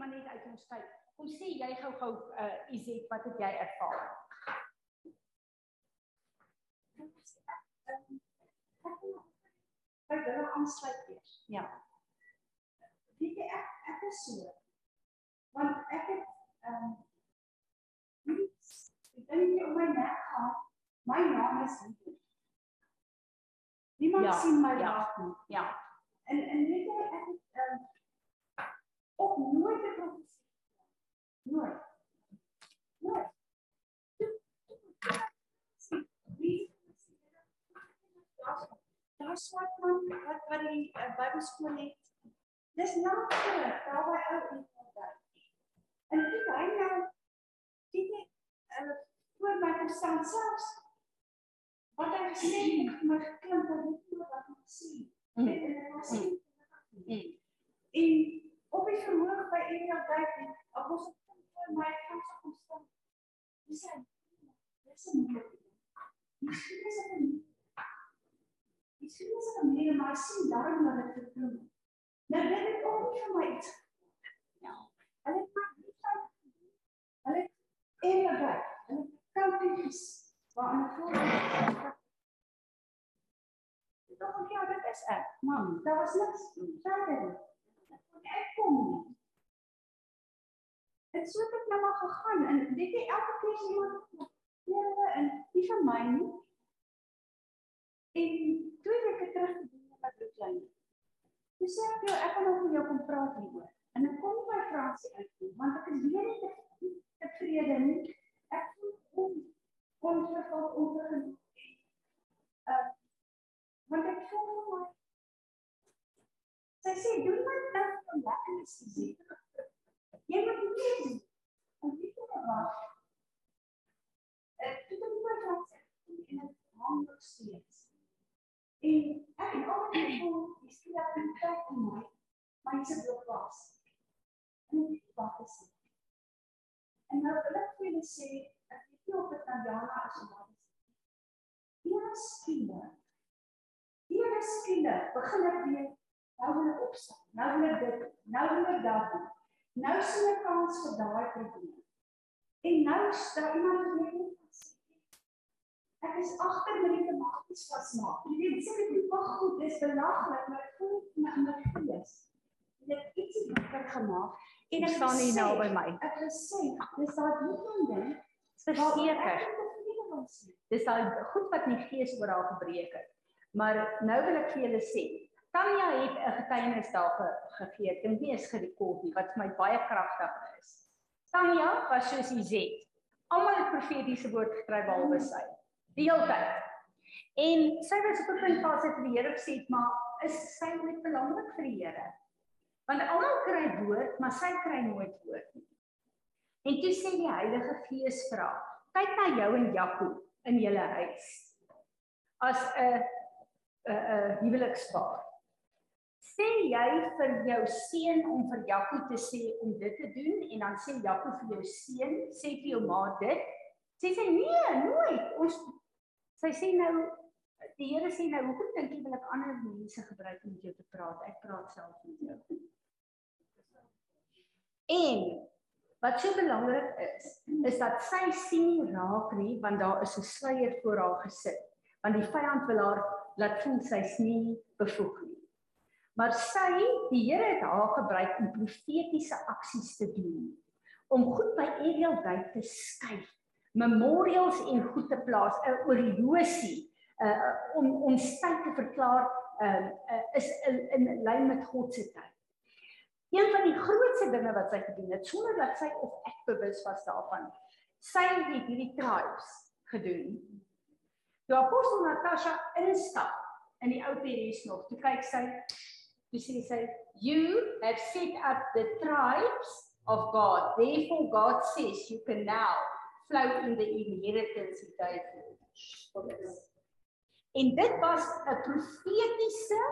maar net uit ons tyd. Kom sê jy gou-gou uh Izet, wat het jy ervaar? Kyk, hulle aansluit weer. Ja. Weet jy ek ek is so. Want ek het ehm um, ek dink jy op my nek gaan. My naam is nie. Niemand Ja, sien my ja. raak nie. Ja. En en weet jy ek het ehm um, op nooit 'n profesie. Nooit. Nooit. Daar's wat man wat wat die uh, Bybelskool het. Dis nou terug, daar by ou Eenheid. En dit hy nou dit het uh, voor my selfs wat hy gesê het vir my geklink dat dit nie wat ek sien. Mm. En en ek was Mm. Mm. En op by Eenheid Dijk, ek was op punt voor my kans om staan. Dis hy. Dis 'n moeilik. Miskien is dit 'n Miskien is dit 'n manier maar ek sien daarom dat dit gedoen. Nou dit het ook nie vir my iets. Ja. Hulle het my nie van hulle het Eenheid Dijk, hulle het kampies aan voor ook ja, dit is ek. Man, daar was niks verder. nie. Ek kom nie. En so het ek nou maar gegaan en weet jy elke keer as iemand Here en nie vir my nie. En twee weke terug gedoen met my bloedlyn. Dis sê ek jou ek gaan nou met jou kom praat hieroor. En ek kom by Fransie uit nie, want ek is weer nie te- tevrede nie. Ek voel on onvervuld onvergenoeg. Uh want ek voel my Sy sê doen my nou om lekker is te sien. Jy moet nie doen. En weet jy wat? Ek het hom maar gehad en dit hang nog steeds. En ek het altyd gevoel die spiritualiteit in my my se blok was. En ek wat is dit? En nou wil ek vir julle sê, ek weet nie of dit nou Jana is of wat is. Ewe skielik. Ewe skielik begin ek weer nou wil ek opstaan. Nou wil ek dit, nou wil ek dat doen. Nou sien ek kans vir daai probleem. En nou staan iemand wat net vas. Ek is agter met die tomaties vasmaak. Jy weet, dit nie mag goed, dis belaglik, maar ek voel my in my gees. Dit het ietsie lekker gemaak en ek staan hier gesê- nou by my. Ek wil sê, dis daai een ding Verseker. Ek. Dis daai goed wat die gees oor haar gebreek het. Maar nou wil ek vir julle sê, Tanya het 'n getuienis daar ge, gegee. Ek dink nie is gerekord nie wat vir my baie kragtig is. Tanya was soos sy sê. Almal het profetiese woord gekry behalwe sy. Die hele tyd. En sy was op 'n punt waar sy vir die Here gesê het, maar is sy nooit belangrik vir die Here? Want almal kry woord, maar sy kry nooit woord nie. En toe sê die Heilige Gees vra, kyk na jou en Jakob in julle huis. As 'n 'n 'n huwelikspaar. Sê jy vir jou seun om vir Jakob te sê om dit te doen en dan sê Jakob vir jou seun, sê vir jou ma dit. Sê sy nee, nooit. Ons sy sê nou die Here sê nou, hoekom dink jy wil ek ander mense gebruik om met jou te praat? Ek praat self met jou. En wat so belangrik is, is dat sy sien nie raak nie want daar is 'n sluier voor haar gesit. Want die vyand wil haar laat voel sy's nie bevoeg nie. Maar sy, die Here het haar gebruik om profetiese aksies te doen. Om goed by Ariel Dyk te skuif, memorials en goed te plaas, 'n oorlosie uh om ons tyd te verklaar uh, uh is in, in lyn met God se tyd. Een van die grootste dinge wat sy gedoen het sonder dat sy of ek bewus was daarvan. Sy het hierdie tribes gedoen. Toe apostel Natasha instap in die ou Peres nog, toe kyk sy, toe sê sy, "You have set up the tribes of God. Therefore God says you can now flow in the inheritance he gave you." For us. En dit was 'n profetiese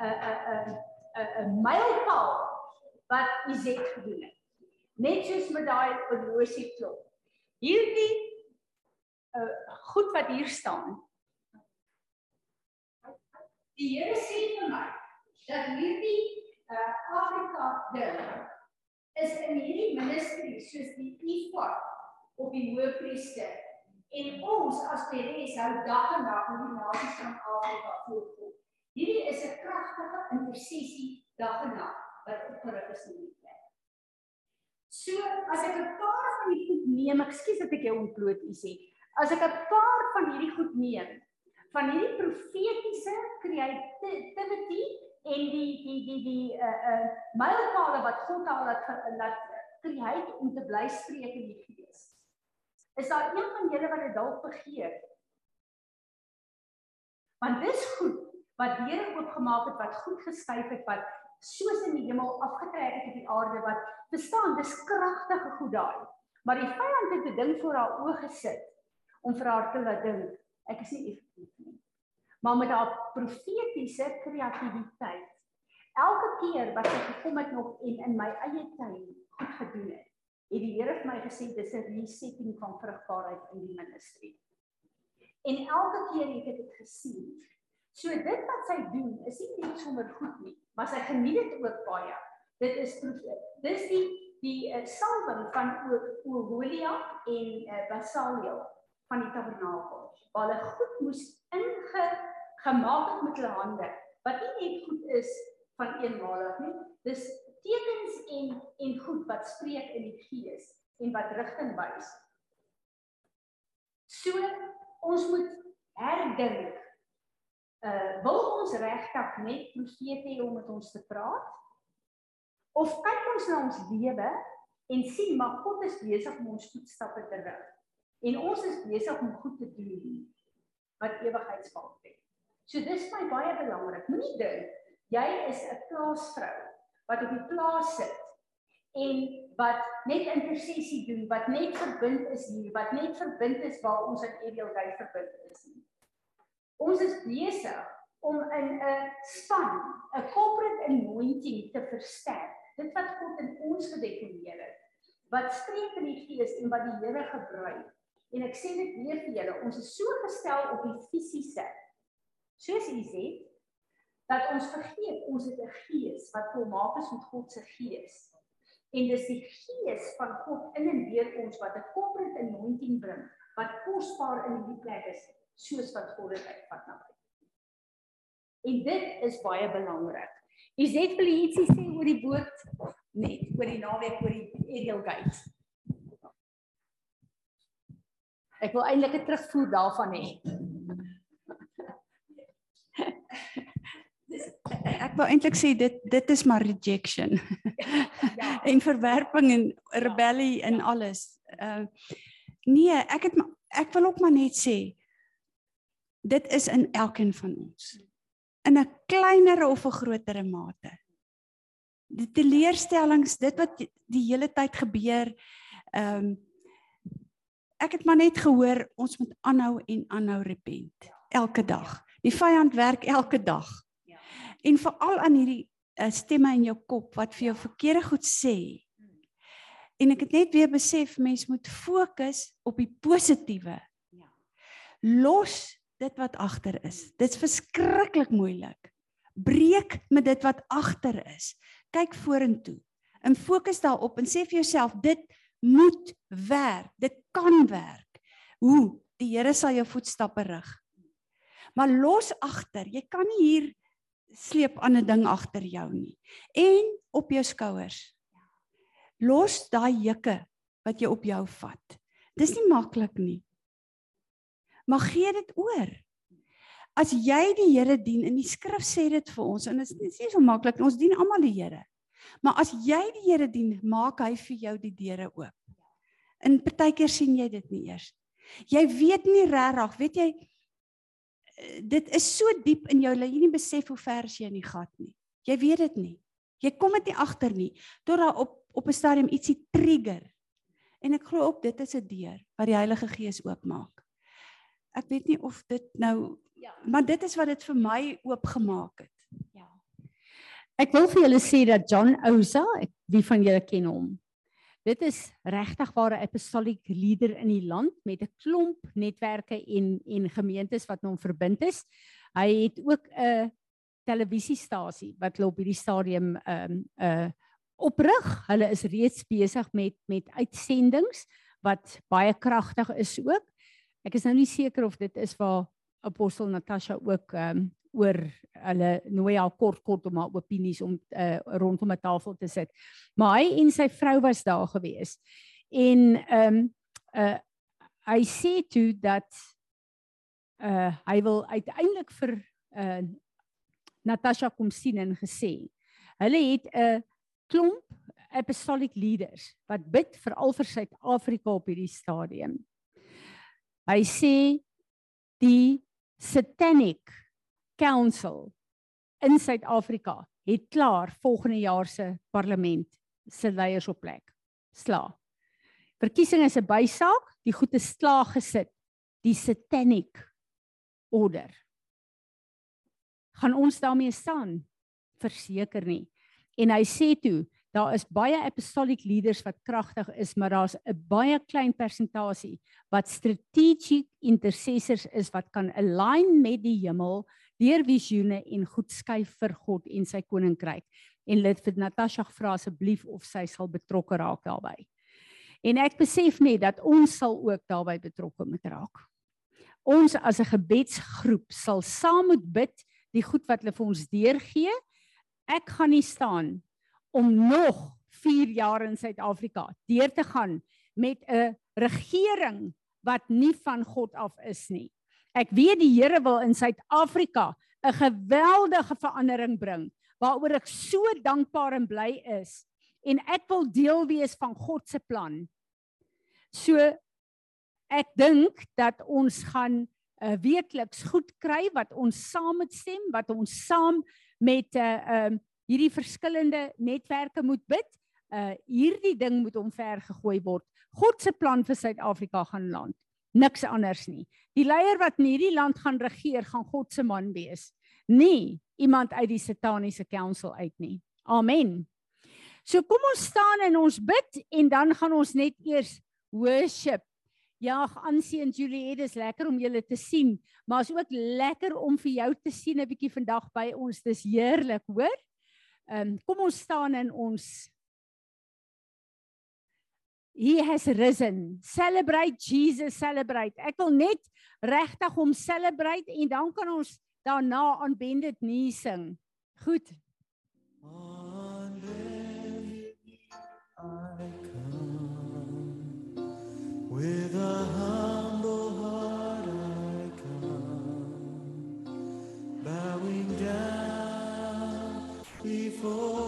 'n 'n 'n 'n mylpaal wat Izet gedoen het. Net soos met daai horlosie klok. Hierdie uh goed wat hier staan. Die Here sê vir my dat hierdie uh Afrika ding is in hierdie ministerie soos die efod op die hoëpriester en ons as Peres hou dag en nag met die nasies van Afrika voorkom. Hierdie is 'n kragtige intersessie dag en nag wat opgerig is in die plek. So as ek 'n paar van die goed neem, ekskuus dat ek jou ontbloot u sê. As ek 'n paar van hierdie goed neem, van hierdie profetiese creativity en die die die die uh uh mylpale wat God al laat laat create om te bly spreek in die gees. Is daar een van julle wat dit dalk begeer? Want dis goed wat die Here oopgemaak het wat goed geskuif het wat soos in die hemel afgetrek het op die aarde wat verstaan dis kragtige goed daai. Maar die vyand het 'n ding voor haar oë gesit om vir haar te laat dink ek is nie effektief nie. Maar met haar profetiese kreatiwiteit elke keer wat sy gekom het nog en in my eie tuin goed gedoen het, het die Here vir my gesê dis 'n resetting van vrugbaarheid in die ministry. En elke keer het ek dit gesien. So dit wat sy doen is nie net sommer goed nie, maar sy geniet dit ook baie. Dit is dis die die uh, salwing van Oholia en uh, Basaliel van die tabernakel. Hulle goed moes inge gemaak het met hulle hande. Wat nie net goed is van eenmalig nie. Dis tekens en en goed wat spreek in die gees en wat rigting wys. So ons moet herdink. Uh wil ons regtig net profete hê om met ons te praat? Of kyk ons na ons lewe en sien maar God is besig om ons voetstappe te rig. En ons is besig om goed te doen wat ewigheidsvang het. So dis my baie belangrik. Moenie dink jy is 'n plaasvrou wat op die plaas sit en wat net intersessie doen, wat net verbind is hier, wat net verbind is waar ons in Edeelgey verbind is. Ons is besig om in 'n span, 'n corporate anointing te versterk. Dit wat God in ons gedefinieer het, wat spreek in die gees en wat die Here gebruik. En ek sê dit weer vir julle, ons is so gestel op die fisiese. Soos u sê, dat ons vergeet ons het 'n gees wat volmaak is met God se gees. En dis die gees van God in en deur ons wat 'n corporate anointing bring wat kosbaar in hierdie plek is soos wat God dit uitvat na buite. En dit is baie belangrik. Izet wil ietsie sê oor die boot net oor die naweek oor die Ariel Gate. Ek wil eintlik 'n terugvoer daarvan hê. Ek wou eintlik sê dit dit is maar rejection. ja. en verwerping en rebellie en alles. Uh nee, ek het ek wil ook maar net sê dit is in elkeen van ons. In 'n kleiner of 'n groter mate. Die teleurstellings, dit wat die hele tyd gebeur, ehm um, ek het maar net gehoor ons moet aanhou en aanhou repent elke dag. Die vyand werk elke dag. En veral aan hierdie uh, stemme in jou kop wat vir jou verkeerde goed sê. En ek het net weer besef mens moet fokus op die positiewe. Ja. Los dit wat agter is. Dit's verskriklik moeilik. Breek met dit wat agter is. Kyk vorentoe. En fokus daarop en sê vir jouself dit moet werk. Dit kan werk. Hoe? Die Here sal jou voetstappe rig. Maar los agter. Jy kan nie hier sleep aan 'n ding agter jou nie en op jou skouers. Los daai jukke wat jy op jou vat. Dis nie maklik nie. Maar gee dit oor. As jy die Here dien en die skrif sê dit vir ons en dit is nie so maklik ons dien almal die Here. Maar as jy die Here dien, maak hy vir jou die deure oop. In partykeer sien jy dit nie eers. Jy weet nie regtig, weet jy, dit is so diep in jou dat jy nie besef hoe ver jy in die gat nie. Jy weet dit nie. Jy kom dit nie agter nie tot daar op op 'n stadium ietsie trigger. En ek glo ook dit is 'n deur wat die Heilige Gees oopmaak. Ek weet nie of dit nou ja, maar dit is wat dit vir my oopgemaak het. Ja. Ek wil vir julle sê dat John Oza, ek wie van julle ken hom? Dit is regtig waar 'n apostolic leader in die land met 'n klomp netwerke en en gemeentes wat hom verbind is. Hy het ook 'n televisiestasie wat hulle op hierdie stadium ehm um, 'n uh, oprig. Hulle is reeds besig met met uitsendings wat baie kragtig is ook. Ek is nou nie seker of dit is waar apostel Natasha ook ehm um, oor hulle nooi haar kort kort om haar opinies om uh, rondom 'n tafel te sit. Maar hy en sy vrou was daar gewees. En ehm um, uh hy sê toe dat uh hy wil uiteindelik vir uh Natasha kom sien en gesê hulle het 'n klomp apostolic leaders wat bid vir al vir Suid-Afrika op hierdie stadium. Hy sê die satanic council in Suid-Afrika het klaar volgende jaar se parlement se leiers op plek. Sla. Verkiesing is 'n bysaak, die goed is slaag gesit. Die satanic order. Gaan ons daarmee staan? Verseker nie. En hy sê toe, daar is baie apostolic leaders wat kragtig is, maar daar's 'n baie klein persentasie wat strategic intercessors is wat kan align met die hemel deur visioene en goed skuif vir God en sy koninkryk. En dit vir Natasha vra asseblief of sy sal betrokke raak daarbey. En ek besef net dat ons sal ook daarbey betrokke moet raak. Ons as 'n gebedsgroep sal saam moet bid die goed wat hulle vir ons deurgee ek gaan nie staan om nog 4 jaar in Suid-Afrika deur te gaan met 'n regering wat nie van God af is nie. Ek weet die Here wil in Suid-Afrika 'n geweldige verandering bring waaroor ek so dankbaar en bly is en ek wil deel wees van God se plan. So ek dink dat ons gaan uh, weekliks goed kry wat ons saam met stem, wat ons saam met 'n uh, eh, ehm uh, hierdie verskillende netwerke moet bid. Uh hierdie ding moet omver gegooi word. God se plan vir Suid-Afrika gaan land. Niks anders nie. Die leier wat in hierdie land gaan regeer, gaan God se man wees. Nie iemand uit die sataniese council uit nie. Amen. So kom ons staan en ons bid en dan gaan ons net eers worship Ja, aansien Julie, dit is lekker om julle te sien, maar is ook lekker om vir jou te sien 'n bietjie vandag by ons. Dis heerlik, hoor? Ehm um, kom ons staan in ons He has risen. Celebrate Jesus, celebrate. Ek wil net regtig hom celebrate en dan kan ons daarna aanbendend nie sing. Goed. With a humble heart I come, bowing down before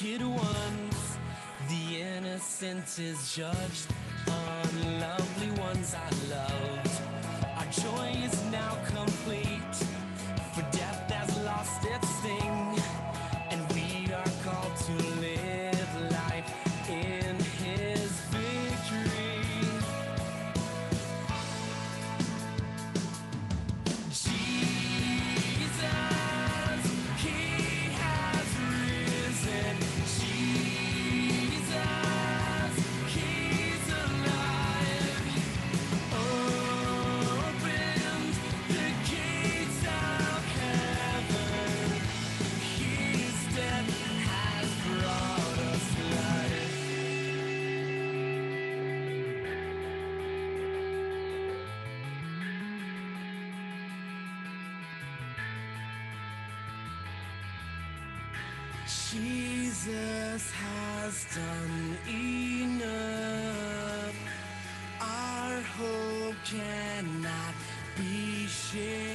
wicked ones. The innocent is judged, unlovely ones I Jesus has done enough. Our hope cannot be shaken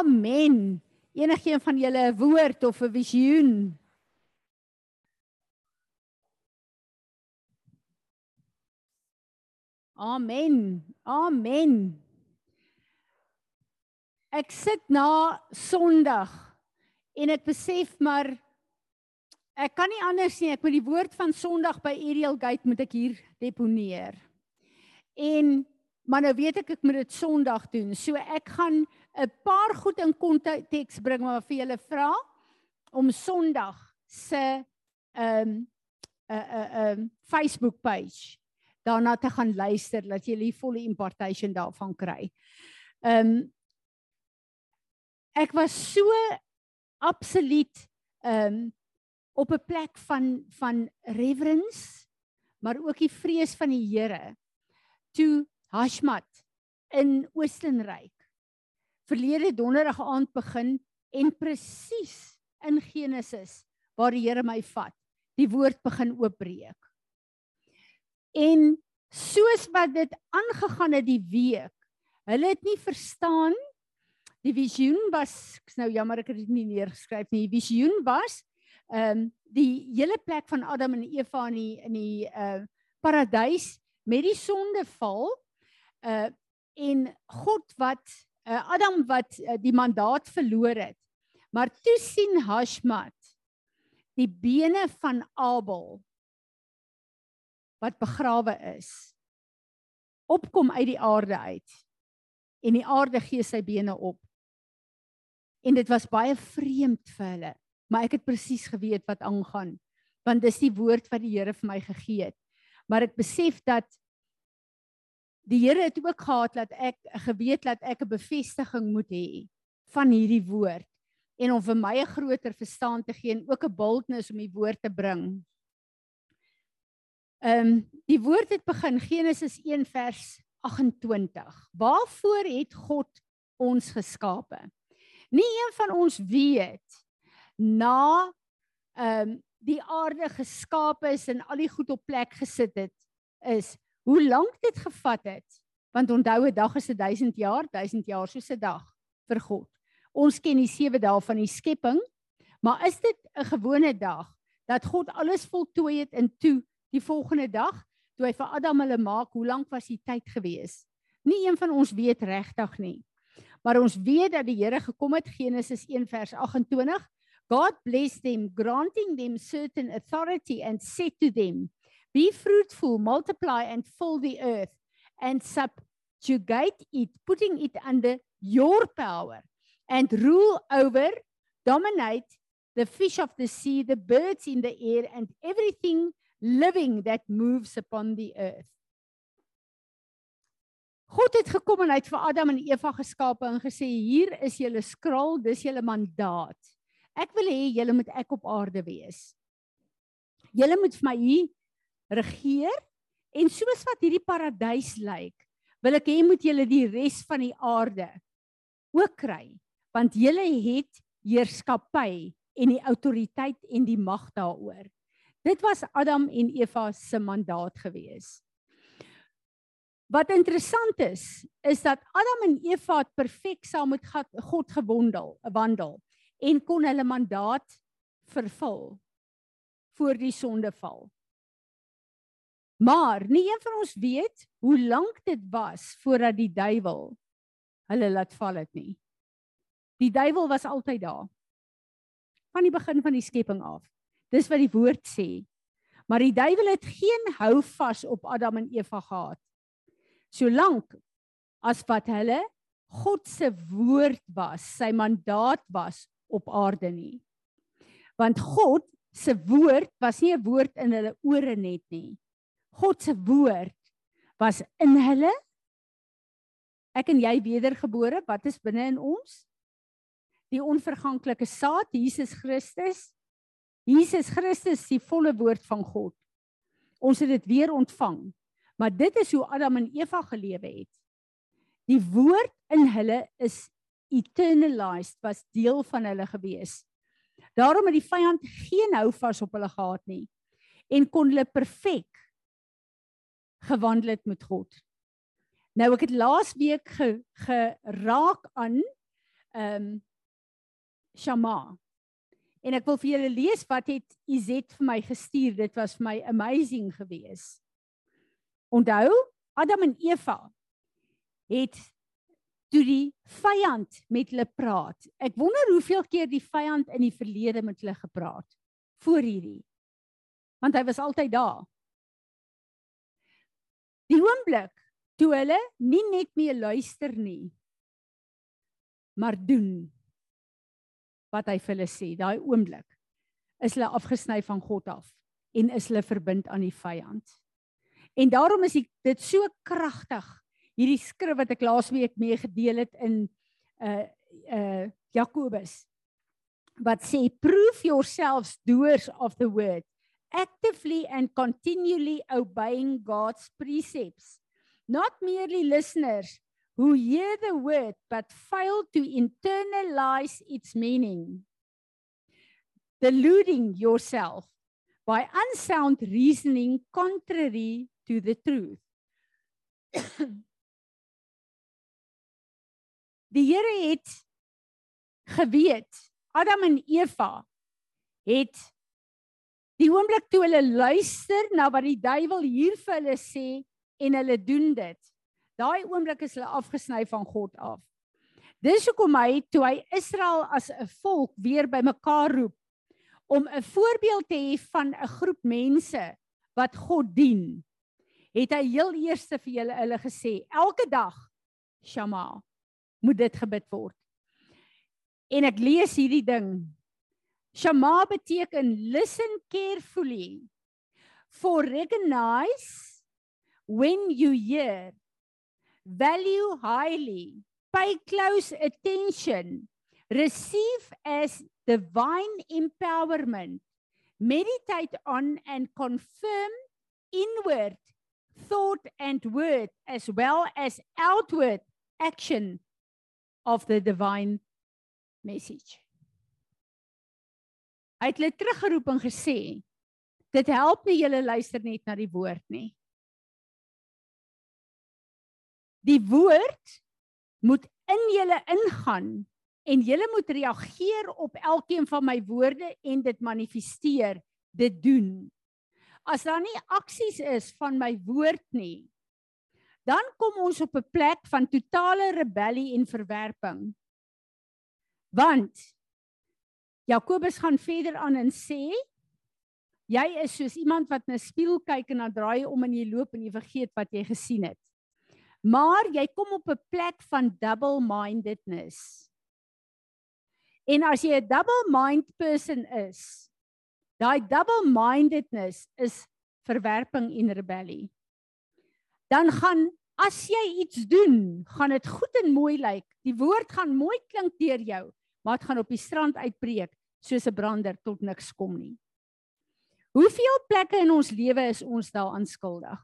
Amen. Enigeen van julle 'n woord of 'n visioen? Amen. Amen. Ek sit na Sondag en ek besef maar ek kan nie anders nie. Ek moet die woord van Sondag by Ariel Gate moet ek hier deponeer. En maar nou weet ek ek moet dit Sondag doen. So ek gaan 'n paar goed in konteks bring maar vir julle vra om Sondag se ehm um, 'n 'n 'n Facebook page daarna te gaan luister dat jy die volle impartation daarvan kry. Ehm um, ek was so absoluut ehm um, op 'n plek van van reverence maar ook die vrees van die Here toe Hashmat in Oostenryk verlede donderdag aand begin en presies in Genesis waar die Here my vat, die woord begin oopbreek. En soos wat dit aangegaan het die week, hulle het nie verstaan die visioen was ek's nou jammer ek het dit nie neergeskryf nie. Die visioen was ehm um, die hele plek van Adam en Eva in die in die uh paradys met die sondeval uh en God wat uh, Adam wat uh, die mandaat verloor het Maar toe sien Hashmat die bene van Abel wat begrawe is opkom uit die aarde uit en die aarde gee sy bene op. En dit was baie vreemd vir hulle, maar ek het presies geweet wat aangaan want dis die woord wat die Here vir my gegee het. Maar ek besef dat die Here het ook gehad dat ek geweet dat ek 'n bevestiging moet hê van hierdie woord en om vir my 'n groter verstaan te gee en ook 'n boldness om die woord te bring. Ehm um, die woord het begin Genesis 1 vers 28. Waarvoor het God ons geskape? Nie een van ons weet na ehm um, die aarde geskape is en al die goed op plek gesit het is hoe lank dit gevat het? Want onthou 'n dag is 'n 1000 jaar 1000 jaar soos 'n dag vir God. Ons ken die 7 dae van die skepping maar is dit 'n gewone dag dat God alles voltooi het in toe die volgende dag toe hy vir Adam hulle maak hoe lank was die tyd gewees? Nie een van ons weet regtig nie. Maar ons weet dat die Here gekom het Genesis 1 vers 28 God blessed them granting them certain authority and said to them Be fruitful, multiply, and fill the earth, and subjugate it, putting it under your power, and rule over, dominate the fish of the sea, the birds in the air, and everything living that moves upon the earth. God het gekom en hy het vir Adam en Eva geskape en gesê hier is julle skraal, dis julle mandaat. Ek wil hê julle moet ek op aarde wees. Julle moet vir my hier regeer en soos wat hierdie paradys lyk, wil ek hê moet julle die res van die aarde ook kry, want julle het heerskappy en die autoriteit en die mag daaroor. Dit was Adam en Eva se mandaat gewees. Wat interessant is, is dat Adam en Eva het perfek saam met God gewandel, wandel en kon hulle mandaat vervul voor die sondeval. Maar nie een van ons weet hoe lank dit was voordat die duiwel hulle laat val het nie. Die duiwel was altyd daar. Van die begin van die skepping af. Dis wat die woord sê. Maar die duiwel het geen hou vas op Adam en Eva gehad. Solank as wat hulle God se woord was, sy mandaat was op aarde nie. Want God se woord was nie 'n woord in hulle ore net nie. God se woord was in hulle. Ek en jy wedergebore, wat is binne in ons? Die onverganklike saad, Jesus Christus. Jesus Christus, die volle woord van God. Ons het dit weer ontvang. Maar dit is hoe Adam en Eva gelewe het. Die woord in hulle is eternalized, was deel van hulle gewees. Daarom het die vyand geen hou vas op hulle gehad nie en kon hulle perfek gewandel het met God. Nou ek het laas week geraak aan ehm um, Shama. En ek wil vir julle lees wat het Izet vir my gestuur. Dit was vir my amazing geweest. Onthou, Adam en Eva het toe die vyand met hulle praat. Ek wonder hoeveel keer die vyand in die verlede met hulle gepraat voor hierdie. Want hy was altyd daar. Die oomblik toe hulle nie net meer luister nie, maar doen wat hy vir hulle sê, daai oomblik is hulle afgesny van God af en is hulle verbind aan die vyand. En daarom is dit so kragtig hierdie skrif wat ek laasweek mee gedeel het in uh uh Jakobus wat sê prove yourselves doers of the word actively and continually obeying God's precepts, not merely listeners who hear the word but fail to internalize its meaning, deluding yourself by unsound reasoning contrary to the truth. Die Here het geweet Adam en Eva het Die oomblik toe hulle luister na wat die duiwel hier vir hulle sê en hulle doen dit. Daai oomblik is hulle afgesny van God af. Dis hoekom hy toe hy Israel as 'n volk weer bymekaar roep om 'n voorbeeld te hê van 'n groep mense wat God dien. Het hy heel eers vir hulle hulle gesê, elke dag Shama moet dit gebid word. En ek lees hierdie ding. Shama beteken listen carefully. For recognize when you hear. Value highly. Pay close attention. Receive as divine empowerment. Meditate on and confirm inward thought and word as well as outward action of the divine message Hy het hulle teruggeroep en gesê dit help nie julle luister net na die woord nie. Die woord moet in julle ingaan en julle moet reageer op elkeen van my woorde en dit manifesteer, dit doen. As daar nie aksies is van my woord nie, dan kom ons op 'n plek van totale rebellie en verwerping. Want Jakobus gaan verder aan en sê jy is soos iemand wat in 'n spieël kyk en dan draai jy om en jy loop en jy vergeet wat jy gesien het. Maar jy kom op 'n plek van double-mindedness. En as jy 'n double-mind person is, daai double-mindedness is verwerping en rebellie. Dan gaan as jy iets doen, gaan dit goed en mooi lyk. Die woord gaan mooi klink deur jou, maar dit gaan op die strand uitbreek soos 'n brander tot niks kom nie. Hoeveel plekke in ons lewe is ons daaraan skuldig?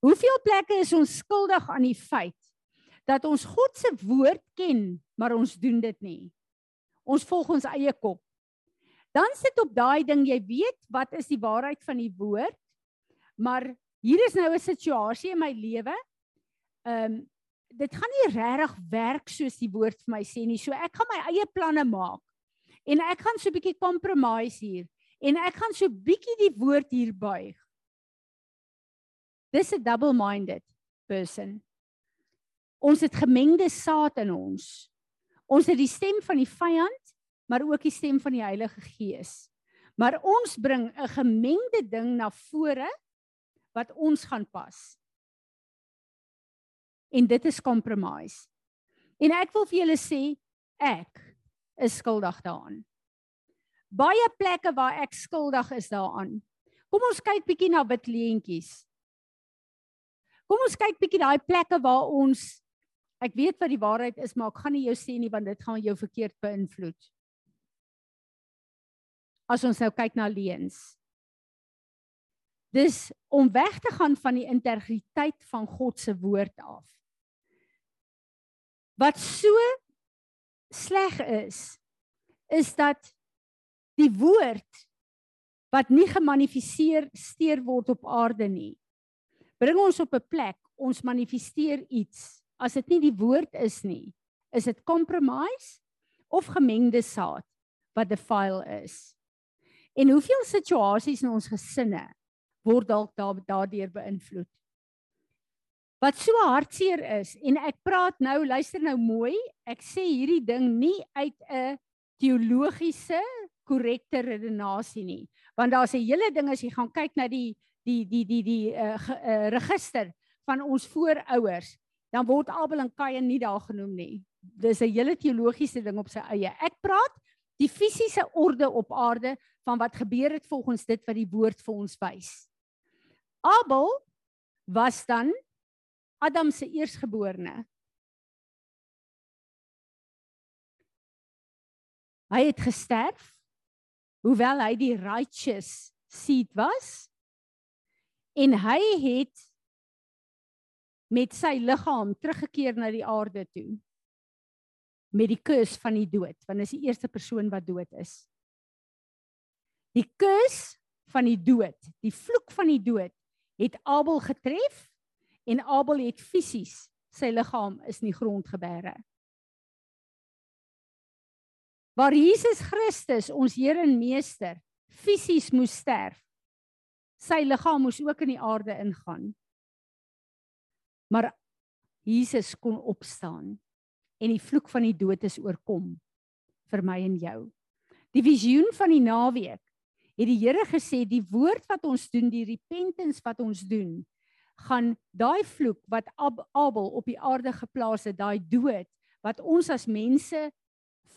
Hoeveel plekke is ons skuldig aan die feit dat ons God se woord ken, maar ons doen dit nie. Ons volg ons eie kop. Dan sit op daai ding, jy weet wat is die waarheid van die woord? Maar hier is nou 'n situasie in my lewe. Ehm um, dit gaan nie regtig werk soos die woord vir my sê nie. So ek gaan my eie planne maak. En ek gaan so 'n bietjie compromise hier en ek gaan so bietjie die woord hier buig. Dis 'n double-minded person. Ons het gemengde saad in ons. Ons het die stem van die vyand, maar ook die stem van die Heilige Gees. Maar ons bring 'n gemengde ding na vore wat ons gaan pas. En dit is compromise. En ek wil vir julle sê ek is skuldig daaraan. Baie plekke waar ek skuldig is daaraan. Kom ons kyk bietjie na wit leentjies. Kom ons kyk bietjie daai plekke waar ons ek weet wat die waarheid is, maar ek gaan nie jou sê nie want dit gaan jou verkeerd beïnvloed. As ons nou kyk na leuns. Dis om weg te gaan van die integriteit van God se woord af. Wat so sleg is is dat die woord wat nie gemanifesteer steur word op aarde nie. Bring ons op 'n plek ons manifesteer iets. As dit nie die woord is nie is dit compromise of gemengde saad wat defile is. En hoeveel situasies in ons gesinne word dalk daardeur beïnvloed wat so hartseer is en ek praat nou luister nou mooi ek sê hierdie ding nie uit 'n teologiese korrekte redenasie nie want daar's 'n hele ding as jy gaan kyk na die die die die die uh, uh, register van ons voorouers dan word Abel en Kain nie daar genoem nie. Dis 'n hele teologiese ding op sy eie. Ek praat die fisiese orde op aarde van wat gebeur het volgens dit wat die woord vir ons wys. Abel was dan Adam se eersgeborene. Hy het gesterf hoewel hy die righteous seed was en hy het met sy liggaam teruggekeer na die aarde toe met die kus van die dood want is die eerste persoon wat dood is. Die kus van die dood, die vloek van die dood het Abel getref en Abel het fisies sy liggaam is in die grond gebeere. Waar Jesus Christus, ons Here en Meester, fisies moes sterf, sy liggaam moes ook in die aarde ingaan. Maar Jesus kon opstaan en die vloek van die dood is oorkom vir my en jou. Die visioen van die naweek het die Here gesê die woord wat ons doen, die repentance wat ons doen, gaan daai vloek wat Ab Abel op die aarde geplaas het, daai dood wat ons as mense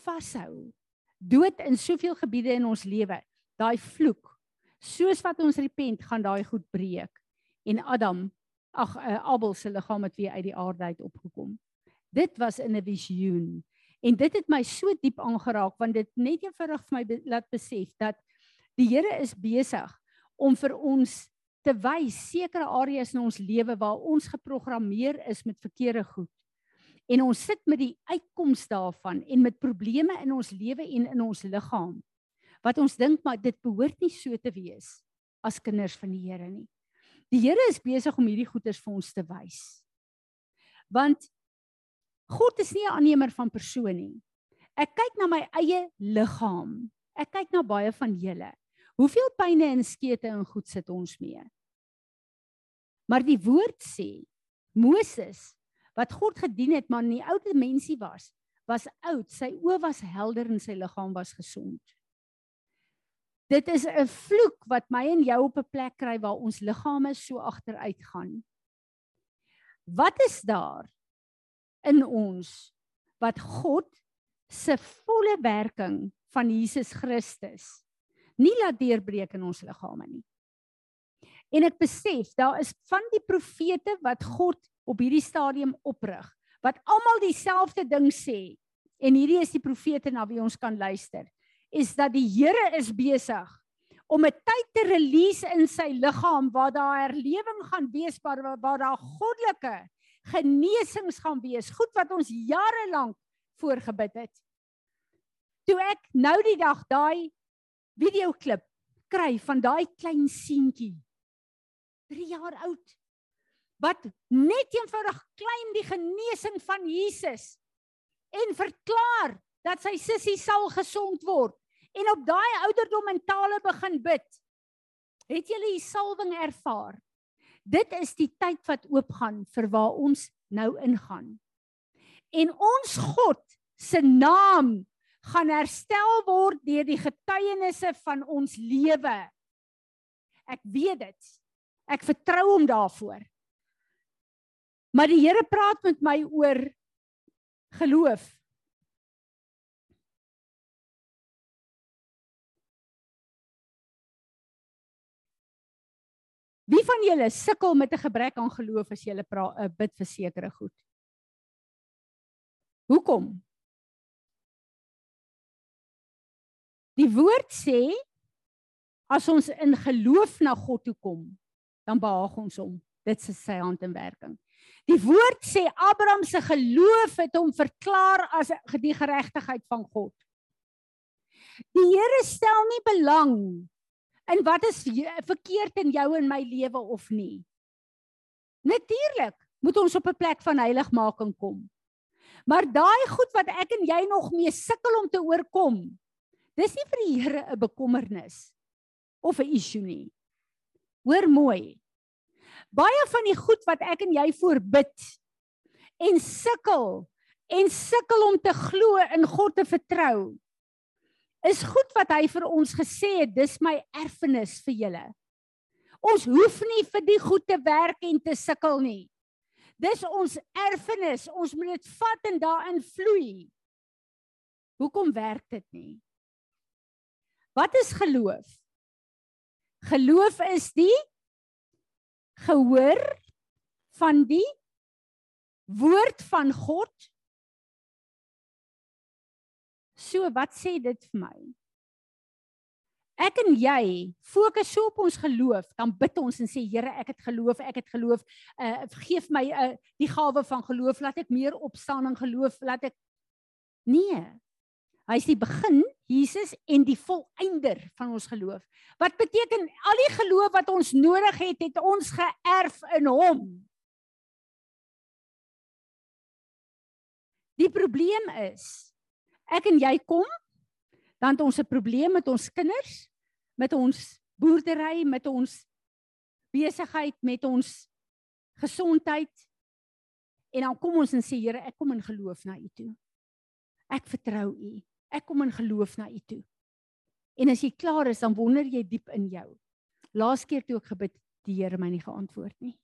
vashou. Dood in soveel gebiede in ons lewe, daai vloek. Soos wat ons repent, gaan daai goed breek en Adam ag uh, Abel se liggaam het weer uit die aarde uit opgekom. Dit was in 'n visioen en dit het my so diep aangeraak want dit net eenvoudig vir my be laat besef dat die Here is besig om vir ons te wys sekere areas in ons lewe waar ons geprogrammeer is met verkeerde goed. En ons sit met die uitkoms daarvan en met probleme in ons lewe en in ons liggaam wat ons dink maar dit behoort nie so te wees as kinders van die Here nie. Die Here is besig om hierdie goeders vir ons te wys. Want God is nie 'n aannemer van persoon nie. Ek kyk na my eie liggaam. Ek kyk na baie van julle. Hoeveel pyne en skete en goed sit ons mee? Maar die woord sê Moses wat God gedien het maar nie ou mensie was, was oud, sy oë was helder en sy liggaam was gesond. Dit is 'n vloek wat my en jou op 'n plek kry waar ons liggame so agteruit gaan. Wat is daar in ons wat God se volle werking van Jesus Christus nie laat deurbreek in ons liggame nie. En ek besef daar is van die profete wat God op hierdie stadium oprig wat almal dieselfde ding sê en hierdie is die profete na wie ons kan luister is dat die Here is besig om 'n tyd te release in sy liggaam waar daar herlewing gaan wees waar, waar daar goddelike genesings gaan wees, goed wat ons jare lank voorgebid het. Toe ek nou die dag daai videoklip kry van daai klein seentjie 3 jaar oud wat net eenvoudig klein die genesing van Jesus en verklaar dat sy sussie sal gesond word en op daai ouderdom mentale begin bid. Het julle die salwing ervaar? Dit is die tyd wat oopgaan vir waar ons nou ingaan. En ons God se naam gaan herstel word deur die getuienisse van ons lewe. Ek weet dit. Ek vertrou hom daarvoor. Maar die Here praat met my oor geloof. Wie van julle sukkel met 'n gebrek aan geloof as jy 'n uh, bid vir sekere goed? Hoekom? Die woord sê as ons in geloof na God toe kom, dan behaag ons hom. Dit is sy hand in werking. Die woord sê Abraham se geloof het hom verklaar as die geregtigheid van God. Die Here stel nie belang in wat is verkeerd in jou en my lewe of nie. Natuurlik moet ons op 'n plek van heiligmaking kom. Maar daai goed wat ek en jy nog mee sukkel om te oorkom, dis nie vir die Here 'n bekommernis of 'n issue nie. Hoor mooi. Baie van die goed wat ek en jy voorbid en sukkel en sukkel om te glo in God te vertrou, is goed wat hy vir ons gesê het, dis my erfenis vir julle. Ons hoef nie vir die goed te werk en te sukkel nie. Dis ons erfenis, ons moet dit vat en daarin vloei. Hoekom werk dit nie? Wat is geloof? Geloof is die gehoor van die woord van God So wat sê dit vir my? Ek en jy fokus so op ons geloof, dan bid ons en sê Here, ek het geloof, ek het geloof. Uh geef my uh die gawe van geloof, laat ek meer opstaan in geloof, laat ek Nee. Hy is die begin, Jesus en die volëinder van ons geloof. Wat beteken al die geloof wat ons nodig het, het ons geërf in hom. Die probleem is ek en jy kom, dan het ons 'n probleem met ons kinders, met ons boerdery, met ons besigheid, met ons gesondheid. En dan kom ons en sê Here, ek kom in geloof na U toe. Ek vertrou U. Ek kom in geloof na U toe. En as jy klaar is, dan wonder jy diep in jou. Laas keer toe ek gebid, die Here my nie geantwoord nie.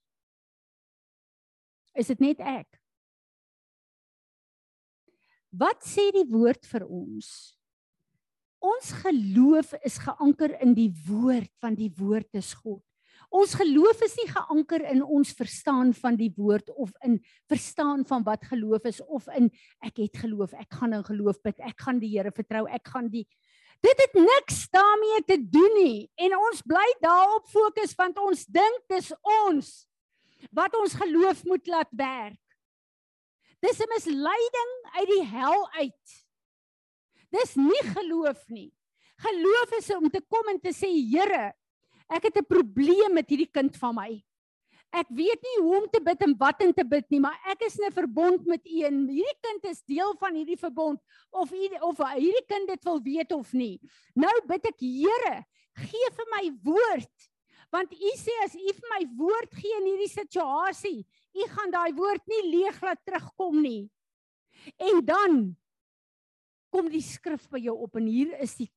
Is dit net ek? Wat sê die woord vir ons? Ons geloof is geanker in die woord, want die woord is God. Ons geloof is nie geanker in ons verstaan van die woord of in verstaan van wat geloof is of in ek het geloof, ek gaan in geloof bid, ek gaan die Here vertrou, ek gaan die Dit het niks daarmee te doen nie en ons bly daarop fokus want ons dink dis ons wat ons geloof moet laat werk. Dis 'n misleiding uit die hel uit. Dis nie geloof nie. Geloof is om te kom en te sê Here, ek het 'n probleem met hierdie kind van my. Ek weet nie hoe om te bid en wat om te bid nie, maar ek is in 'n verbond met U en hierdie kind is deel van hierdie verbond of u, of hierdie kind dit wil weet of nie. Nou bid ek Here, gee vir my woord. Want U sê as U vir my woord gee in hierdie situasie, U gaan daai woord nie leeg laat terugkom nie. En dan kom die skrif by jou op en hier is die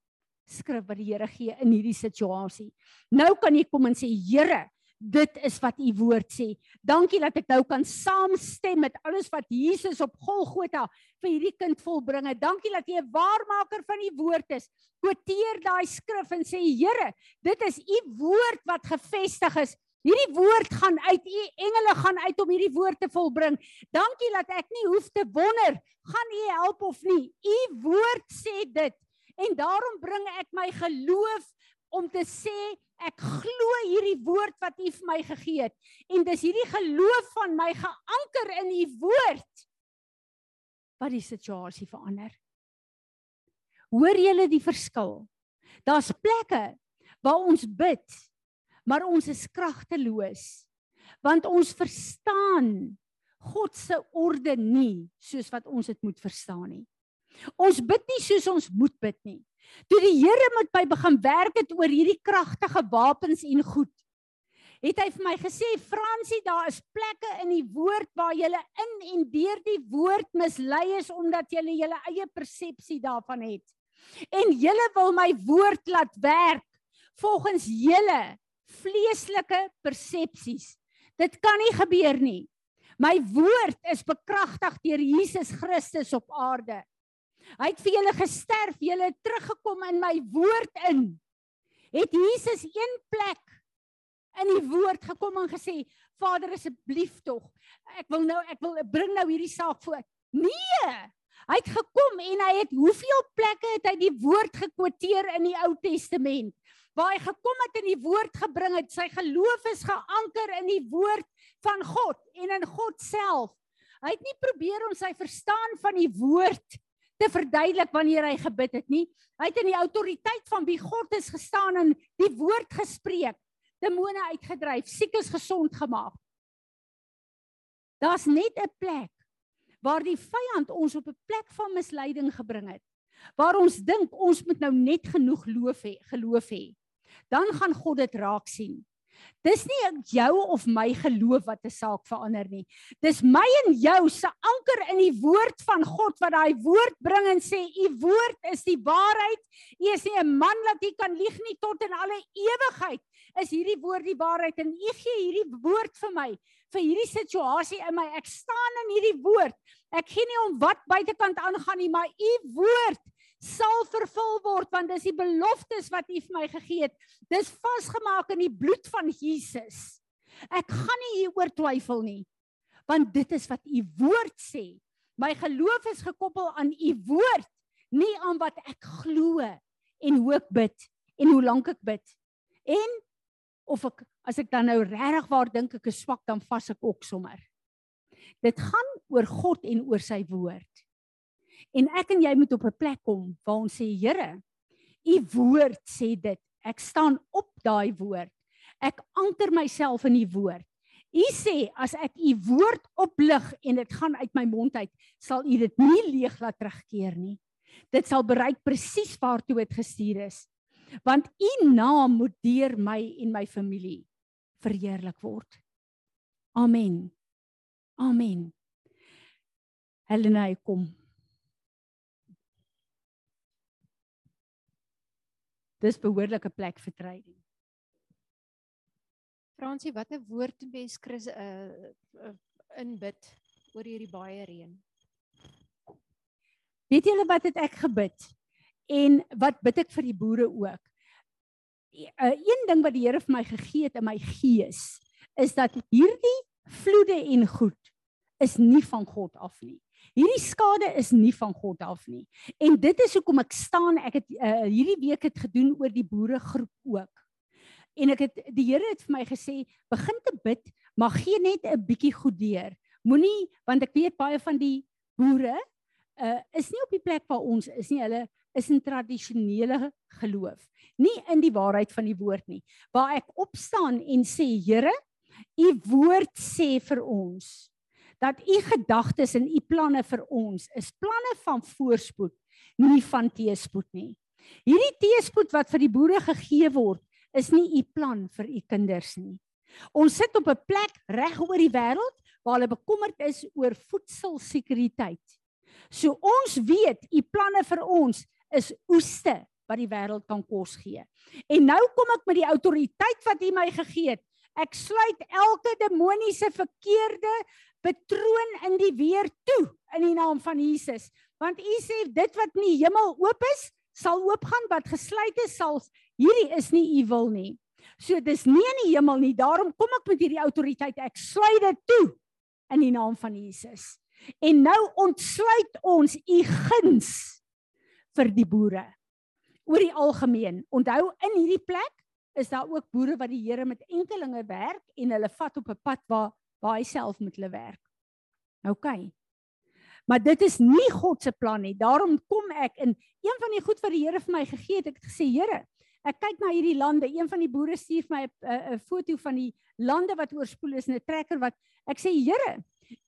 skrif wat die Here gee in hierdie situasie. Nou kan jy kom en sê Here, dit is wat u woord sê. Dankie dat ek nou kan saamstem met alles wat Jesus op Golgotha vir hierdie kind volbring het. Dankie dat jy 'n waarmaker van die woord is. Quoteer daai skrif en sê Here, dit is u woord wat gevestig is. Hierdie woord gaan uit u engele gaan uit om hierdie woord te volbring. Dankie dat ek nie hoef te wonder gaan u help of nie. U woord sê dit. En daarom bring ek my geloof om te sê ek glo hierdie woord wat U vir my gegee het en dis hierdie geloof van my geanker in U woord wat die situasie verander. Hoor julle die verskil? Daar's plekke waar ons bid, maar ons is kragteloos want ons verstaan God se orde nie soos wat ons dit moet verstaan nie. Ons bid nie soos ons moet bid nie. Toe die Here met my begin werk het oor hierdie kragtige wapens en goed, het hy vir my gesê, "Fransie, daar is plekke in die woord waar jy in en deur die woord mislei is omdat jy jou eie persepsie daarvan het. En jy wil my woord laat werk volgens julle vleeslike persepsies. Dit kan nie gebeur nie. My woord is bekragtig deur Jesus Christus op aarde. Hy het vir julle gesterf, julle het teruggekom in my woord in. Het Jesus een plek in die woord gekom en gesê, Vader asseblief tog, ek wil nou ek wil bring nou hierdie saak voor. Nee! Hy het gekom en hy het hoeveel plekke het hy die woord gekwoteer in die Ou Testament waar hy gekom het en die woord gebring het. Sy geloof is geanker in die woord van God en in God self. Hy het nie probeer om sy verstaan van die woord te verduidelik wanneer hy gebid het nie. Hy het in die autoriteit van wie God is gestaan en die woord gespreek, demone uitgedryf, siekes gesond gemaak. Daar's net 'n plek waar die vyand ons op 'n plek van misleiding gebring het. Waar ons dink ons moet nou net genoeg geloof hê, geloof hê. Dan gaan God dit raak sien. Dis nie jou of my geloof wat 'n saak verander nie. Dis my en jou se anker in die woord van God wat daai woord bring en sê u woord is die waarheid. U is nie 'n man wat u kan lieg nie tot in alle ewigheid. Is hierdie woord die waarheid en u gee hierdie woord vir my vir hierdie situasie in my. Ek staan in hierdie woord. Ek gee nie om wat buitekant aangaan nie, maar u woord sal vervul word want dis die beloftes wat U vir my gegee het. Dis vasgemaak in die bloed van Jesus. Ek gaan nie hieroor twyfel nie. Want dit is wat U woord sê. My geloof is gekoppel aan U woord, nie aan wat ek glo en hoe ek bid en hoe lank ek bid. En of ek as ek dan nou regtig waar dink ek is swak dan vas ek ook sommer. Dit gaan oor God en oor sy woord. En ek en jy moet op 'n plek kom waar ons sê Here, u woord sê dit. Ek staan op daai woord. Ek anker myself in u woord. U sê as ek u woord oplig en dit gaan uit my mond uit, sal u dit nie leeg laat terugkeer nie. Dit sal bereik presies waartoe dit gestuur is. Want u naam moet deur my en my familie verheerlik word. Amen. Amen. Helena, kom. Dis behoorlike plek vir training. Fransie, watter woord het mens Chris uh, uh inbid oor hierdie baie reën? Weet julle wat het ek gebid? En wat bid ek vir die boere ook? Uh, een ding wat die Here vir my gegee het in my gees is dat hierdie vloede en goed is nie van God af nie. Hierdie skade is nie van God af nie. En dit is hoekom ek staan, ek het uh, hierdie week het gedoen oor die boeregroep ook. En ek het die Here het vir my gesê, begin te bid, maar gee net 'n bietjie goed deur. Moenie want ek weet baie van die boere uh is nie op die plek waar ons is nie. Hulle is in tradisionele geloof, nie in die waarheid van die woord nie. Waar ek opstaan en sê, Here, u woord sê vir ons dat u gedagtes en u planne vir ons is planne van voorspoed, nie van teëspoed nie. Hierdie teëspoed wat vir die boere gegee word, is nie u plan vir u kinders nie. Ons sit op 'n plek reg oor die wêreld waar hulle bekommerd is oor voedselsekuriteit. So ons weet u planne vir ons is oeste wat die wêreld kan kos gee. En nou kom ek met die autoriteit wat u my gegee het. Ek sluit elke demoniese verkeerde patroon in die weer toe in die naam van Jesus. Want u sê dit wat nie hemel oop is, sal oopgaan wat gesluit is sal hierdie is nie u wil nie. So dis nie in die hemel nie. Daarom kom ek met hierdie autoriteit. Ek sluit dit toe in die naam van Jesus. En nou ontsluit ons u guns vir die boere. Oor die algemeen. Onthou in hierdie plek is daar ook boere wat die Here met enkelinge werk en hulle vat op 'n pad waar waar hy self met hulle werk. OK. Maar dit is nie God se plan nie. Daarom kom ek in een van die goed wat die Here vir my gegee het. Ek het gesê, Here, ek kyk na hierdie lande. Een van die boere stuur my 'n foto van die lande wat oorspoel is in 'n trekker wat ek sê, Here,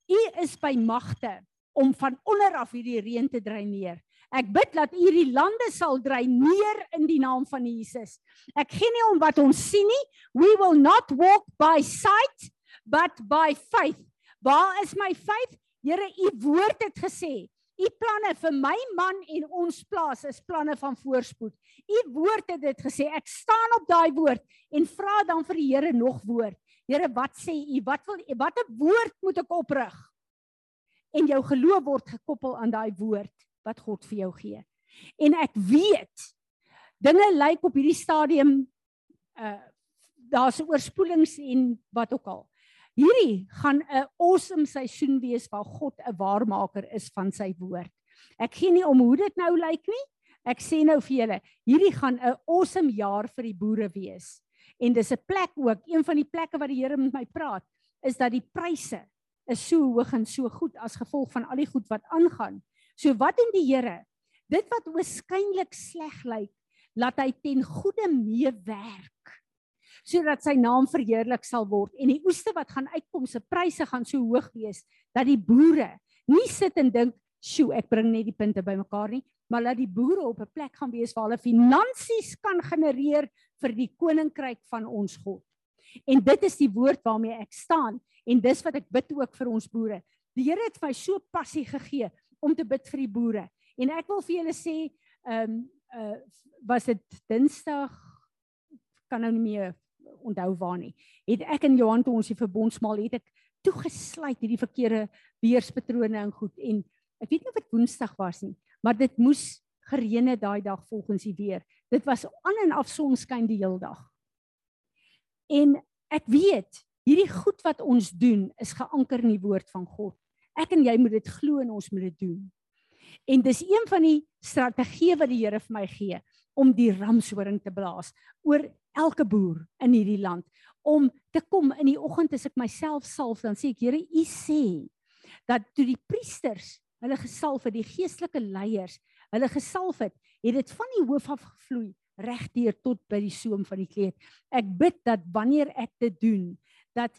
U is by magte om van onder af hierdie reën te dreineer. Ek bid dat U hierdie lande sal dreineer in die naam van Jesus. Ek gee nie om wat ons sien nie. We will not walk by sight but by faith. Waar is my faith? Here, u woord het gesê, u planne vir my man en ons plaas is planne van voorspoed. U woord het dit gesê. Ek staan op daai woord en vra dan vir die Here nog woord. Here, wat sê u? Wat wil watter woord moet ek oprig? En jou geloof word gekoppel aan daai woord wat God vir jou gee. En ek weet dinge lyk op hierdie stadium uh daar's oorspoelings en wat ook al. Hierdie gaan 'n awesome seisoen wees waar God 'n waarmaker is van sy woord. Ek gee nie om hoe dit nou lyk nie. Ek sê nou vir julle, hierdie gaan 'n awesome jaar vir die boere wees. En dis 'n plek ook, een van die plekke wat die Here met my praat, is dat die pryse is so hoog en so goed as gevolg van al die goed wat aangaan. So wat doen die Here? Dit wat oënskynlik sleg lyk, laat hy ten goeie meewerk sodat sy naam verheerlik sal word en die oeste wat gaan uitkom se pryse gaan so hoog wees dat die boere nie sit en dink, "Sjoe, ek bring net die punte bymekaar nie," maar dat die boere op 'n plek gaan wees waar hulle finansies kan genereer vir die koninkryk van ons God. En dit is die woord waarmee ek staan en dis wat ek bid ook vir ons boere. Die Here het my so passie gegee om te bid vir die boere. En ek wil vir julle sê, ehm um, uh was dit Dinsdag kan nou nie meer onthou waar nie. Het ek in Johan toe ons die verbondsmaal het ek toegesluit hierdie verkeerde weerspatrone en goed en ek weet nie of dit Woensdag was nie, maar dit moes gereën het daai dag volgens die weer. Dit was aan en af sonskyn die hele dag. En ek weet, hierdie goed wat ons doen is geanker in die woord van God. Ek en jy moet dit glo en ons moet dit doen. En dis een van die strategieë wat die Here vir my gee om die ramshoring te blaas oor elke boer in hierdie land om te kom in die oggend as ek myself salf dan sê ek Here u sê dat toe die priesters hulle gesalf het die geestelike leiers hulle gesalf het het dit van die hoof af gevloei regdeur tot by die soem van die kleed ek bid dat wanneer ek dit doen dat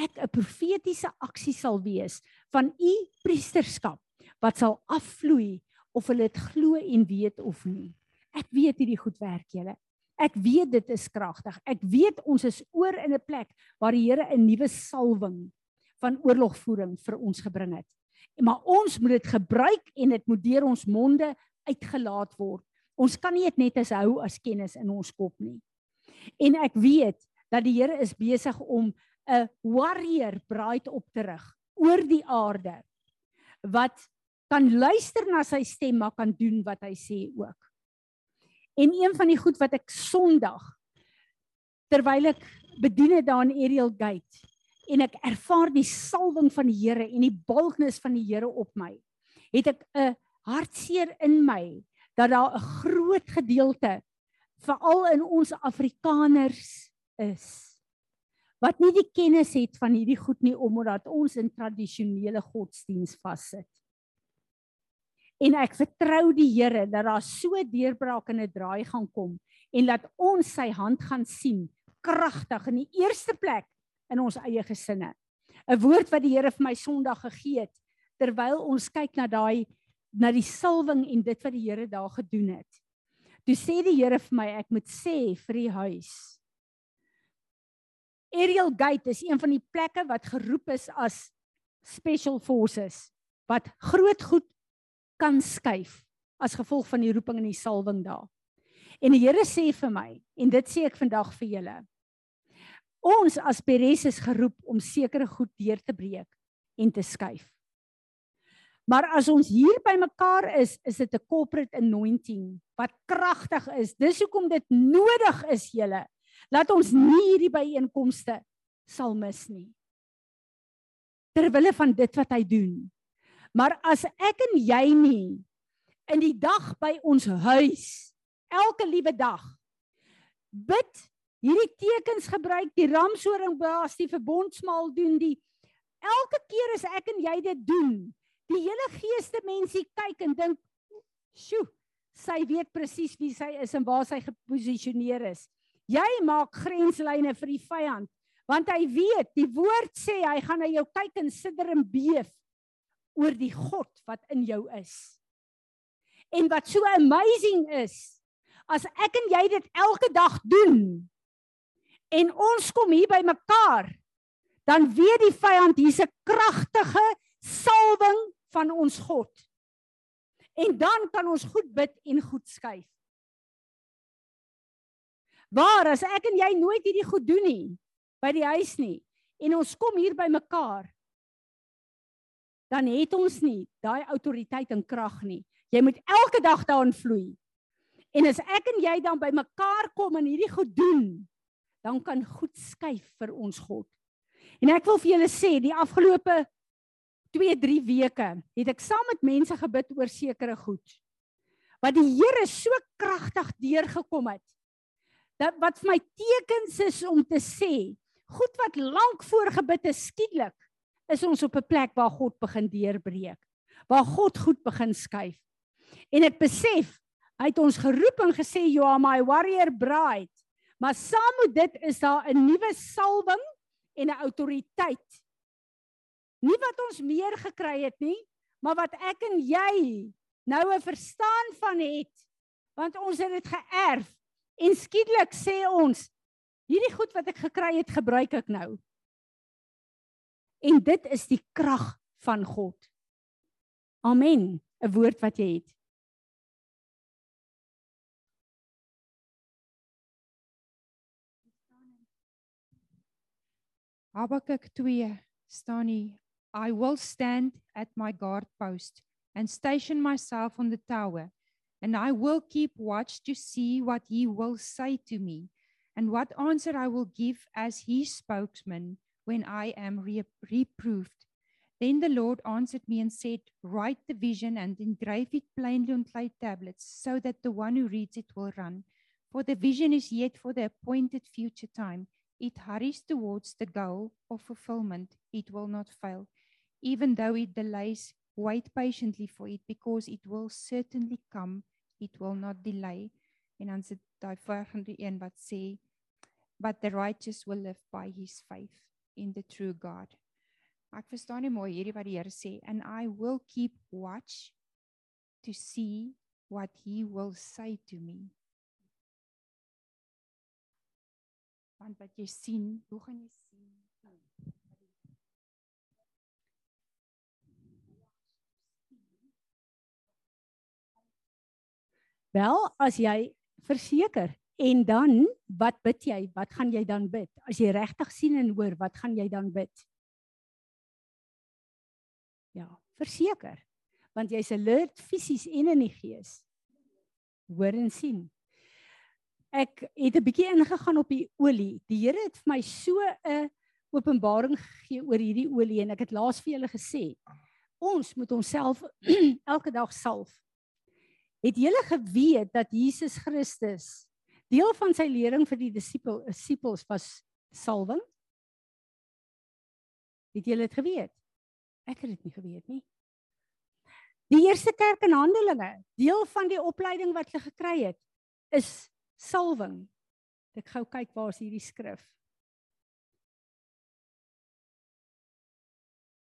ek 'n profetiese aksie sal wees van u priesterskap wat sal afvloei of hulle dit glo en weet of nie. Ek weet hierdie goed werk julle. Ek weet dit is kragtig. Ek weet ons is oor in 'n plek waar die Here 'n nuwe salwing van oorlogvoering vir ons gebring het. Maar ons moet dit gebruik en dit moet deur ons monde uitgelaat word. Ons kan nie dit net as hou as kennis in ons kop nie. En ek weet dat die Here is besig om 'n warrior bride op te rig oor die aarde wat kan luister na sy stem maar kan doen wat hy sê ook. En een van die goed wat ek Sondag terwyl ek bedien het daar in Ariel Gate en ek ervaar die salwing van die Here en die bultnis van die Here op my, het ek 'n hartseer in my dat daar 'n groot gedeelte veral in ons Afrikaners is wat nie die kennis het van hierdie goed nie omdat ons in tradisionele godsdiens vassit. En ek vertrou die Here dat daar so deurbraak en 'n draai gaan kom en dat ons sy hand gaan sien kragtig in die eerste plek in ons eie gesinne. 'n Woord wat die Here vir my Sondag gegee het terwyl ons kyk na daai na die salwing en dit wat die Here daar gedoen het. Toe sê die Here vir my ek moet sê vir die huis. Ariel Gate is een van die plekke wat geroep is as special forces wat groot goed kan skuif as gevolg van die roeping en die salwing daar. En die Here sê vir my en dit sê ek vandag vir julle. Ons as Peres is geroep om sekere goed deur te breek en te skuif. Maar as ons hier by mekaar is, is dit 'n corporate anointing wat kragtig is. Dis hoekom dit nodig is julle. Laat ons nie hierdie byeenkomste sal mis nie. Terwille van dit wat hy doen. Maar as ek en jy nie in die dag by ons huis elke liewe dag bid hierdie tekens gebruik die ramshoring blaas die verbondsmaal doen die elke keer as ek en jy dit doen Die hele geeste mensie kyk en dink, "Sjoe, sy weet presies wie sy is en waar sy geposisioneer is." Jy maak grenslyne vir die vyand, want hy weet, die woord sê hy gaan na jou kyk en sidder en beef oor die God wat in jou is. En wat so amazing is, as ek en jy dit elke dag doen en ons kom hier by mekaar, dan weet die vyand hier's 'n kragtige salwing van ons God. En dan kan ons goed bid en goed skuif. Waar as ek en jy nooit hierdie goed doen nie by die huis nie en ons kom hier by mekaar dan het ons nie daai autoriteit en krag nie. Jy moet elke dag daarin vloei. En as ek en jy dan by mekaar kom en hierdie goed doen, dan kan goed skuif vir ons God. En ek wil vir julle sê, die afgelope 2, 3 weke het ek saam met mense gebid oor sekere goed. Wat die Here so kragtig deurgekom het. Dat wat vir my tekens is om te sê, goed wat lank voorgebid is skielik, is ons op 'n plek waar God begin deurbreek. Waar God goed begin skuif. En ek besef, hy het ons geroep en gesê you are my warrior bride. Maar saam met dit is daar 'n nuwe salwing en 'n autoriteit Nie wat ons meer gekry het nie, maar wat ek en jy nou 'n verstaan van het, want ons het dit geërf en skielik sê ons hierdie goed wat ek gekry het, gebruik ek nou. En dit is die krag van God. Amen. 'n Woord wat jy het. Habakuk 2 staan hier I will stand at my guard post and station myself on the tower, and I will keep watch to see what he will say to me, and what answer I will give as his spokesman when I am re- reproved. Then the Lord answered me and said, Write the vision and engrave it plainly on clay tablets, so that the one who reads it will run. For the vision is yet for the appointed future time. It hurries towards the goal of fulfillment. It will not fail. even though it delays, wait patiently for it because it will certainly come, it will not delay. En dan sit daai volgende een wat sê but the righteous will live by his faith in the true God. Ek verstaan nie mooi hierdie wat die Here sê and I will keep watch to see what he will say to me. Want wat jy sien, hoe gaan jy Wel, as jy verseker en dan wat bid jy? Wat gaan jy dan bid? As jy regtig sien en hoor, wat gaan jy dan bid? Ja, verseker. Want jy's alert fisies en in die gees. Hoor en sien. Ek het 'n bietjie ingegaan op die olie. Die Here het vir my so 'n openbaring gegee oor hierdie olie en ek het laas vir julle gesê, ons moet onsself elke dag salf. Het julle geweet dat Jesus Christus deel van sy lering vir die disipel disippels was salwing? Het julle dit geweet? Ek het dit nie geweet nie. Die eerste kerk in Handelinge, deel van die opleiding wat hulle gekry het, is salwing. Ek gou kyk waar is hierdie skrif.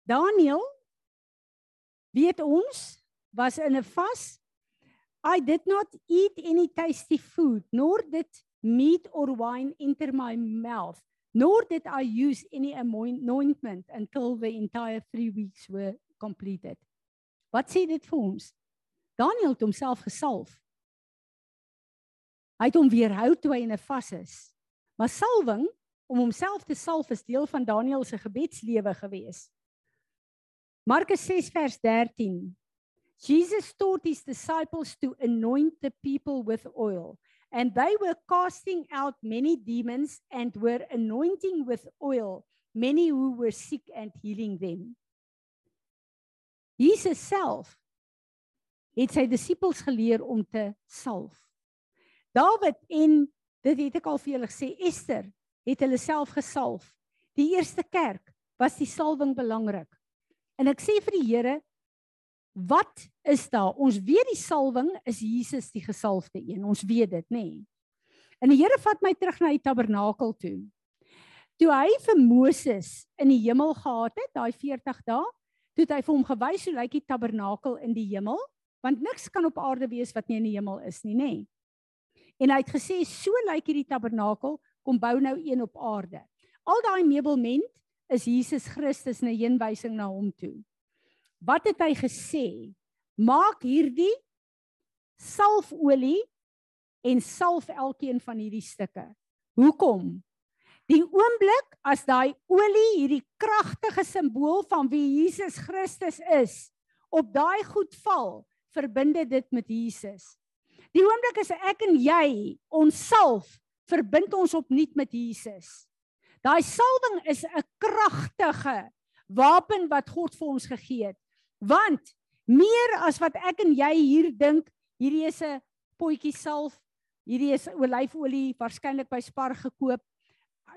Daniel weet ons was in 'n vas. I did not eat any tasty food nor did meat or wine enter my mouth nor did I use any anointment until the entire 3 weeks were completed. Wat sê dit vir ons? Daniel het homself gesalf. Hy het hom weerhou toe hy in 'n vas is. Maar salwing om homself te salf is deel van Daniel se gebedslewe gewees. Markus 6 vers 13. Jesus taught his disciples to anoint the people with oil, and they were casting out many demons and were anointing with oil many who were sick and healing them. Jesus self het sy disippels geleer om te salf. Dawid en dit het ek al vir julle gesê, Ester het hulle self gesalf. Die eerste kerk was die salwing belangrik. En ek sê vir die Here, wat is daar? Ons weet die salwing is Jesus die gesalfde een. Ons weet dit, nê? Nee. En die Here vat my terug na die tabernakel toe. Toe hy vir Moses in die hemel gehad het, daai 40 dae, toe het hy vir hom gewys hoe lyk die tabernakel in die hemel, want niks kan op aarde wees wat nie in die hemel is nie, nê? En hy het gesê so lyk hierdie tabernakel, kom bou nou een op aarde. Al daai meubelment is Jesus Christus 'n heenwysing na hom toe. Wat het hy gesê? Maak hierdie salfolie en salf elkeen van hierdie stukke. Hoekom? Die oomblik as daai olie hierdie kragtige simbool van wie Jesus Christus is, op daai goed val, verbind dit met Jesus. Die oomblik as ek en jy ons salf, verbind ons opnuut met Jesus. Daai salwing is 'n kragtige wapen wat God vir ons gegee het. Want meer as wat ek en jy hier dink, hierdie is 'n potjie salf, hierdie is olyfolie waarskynlik by Spar gekoop.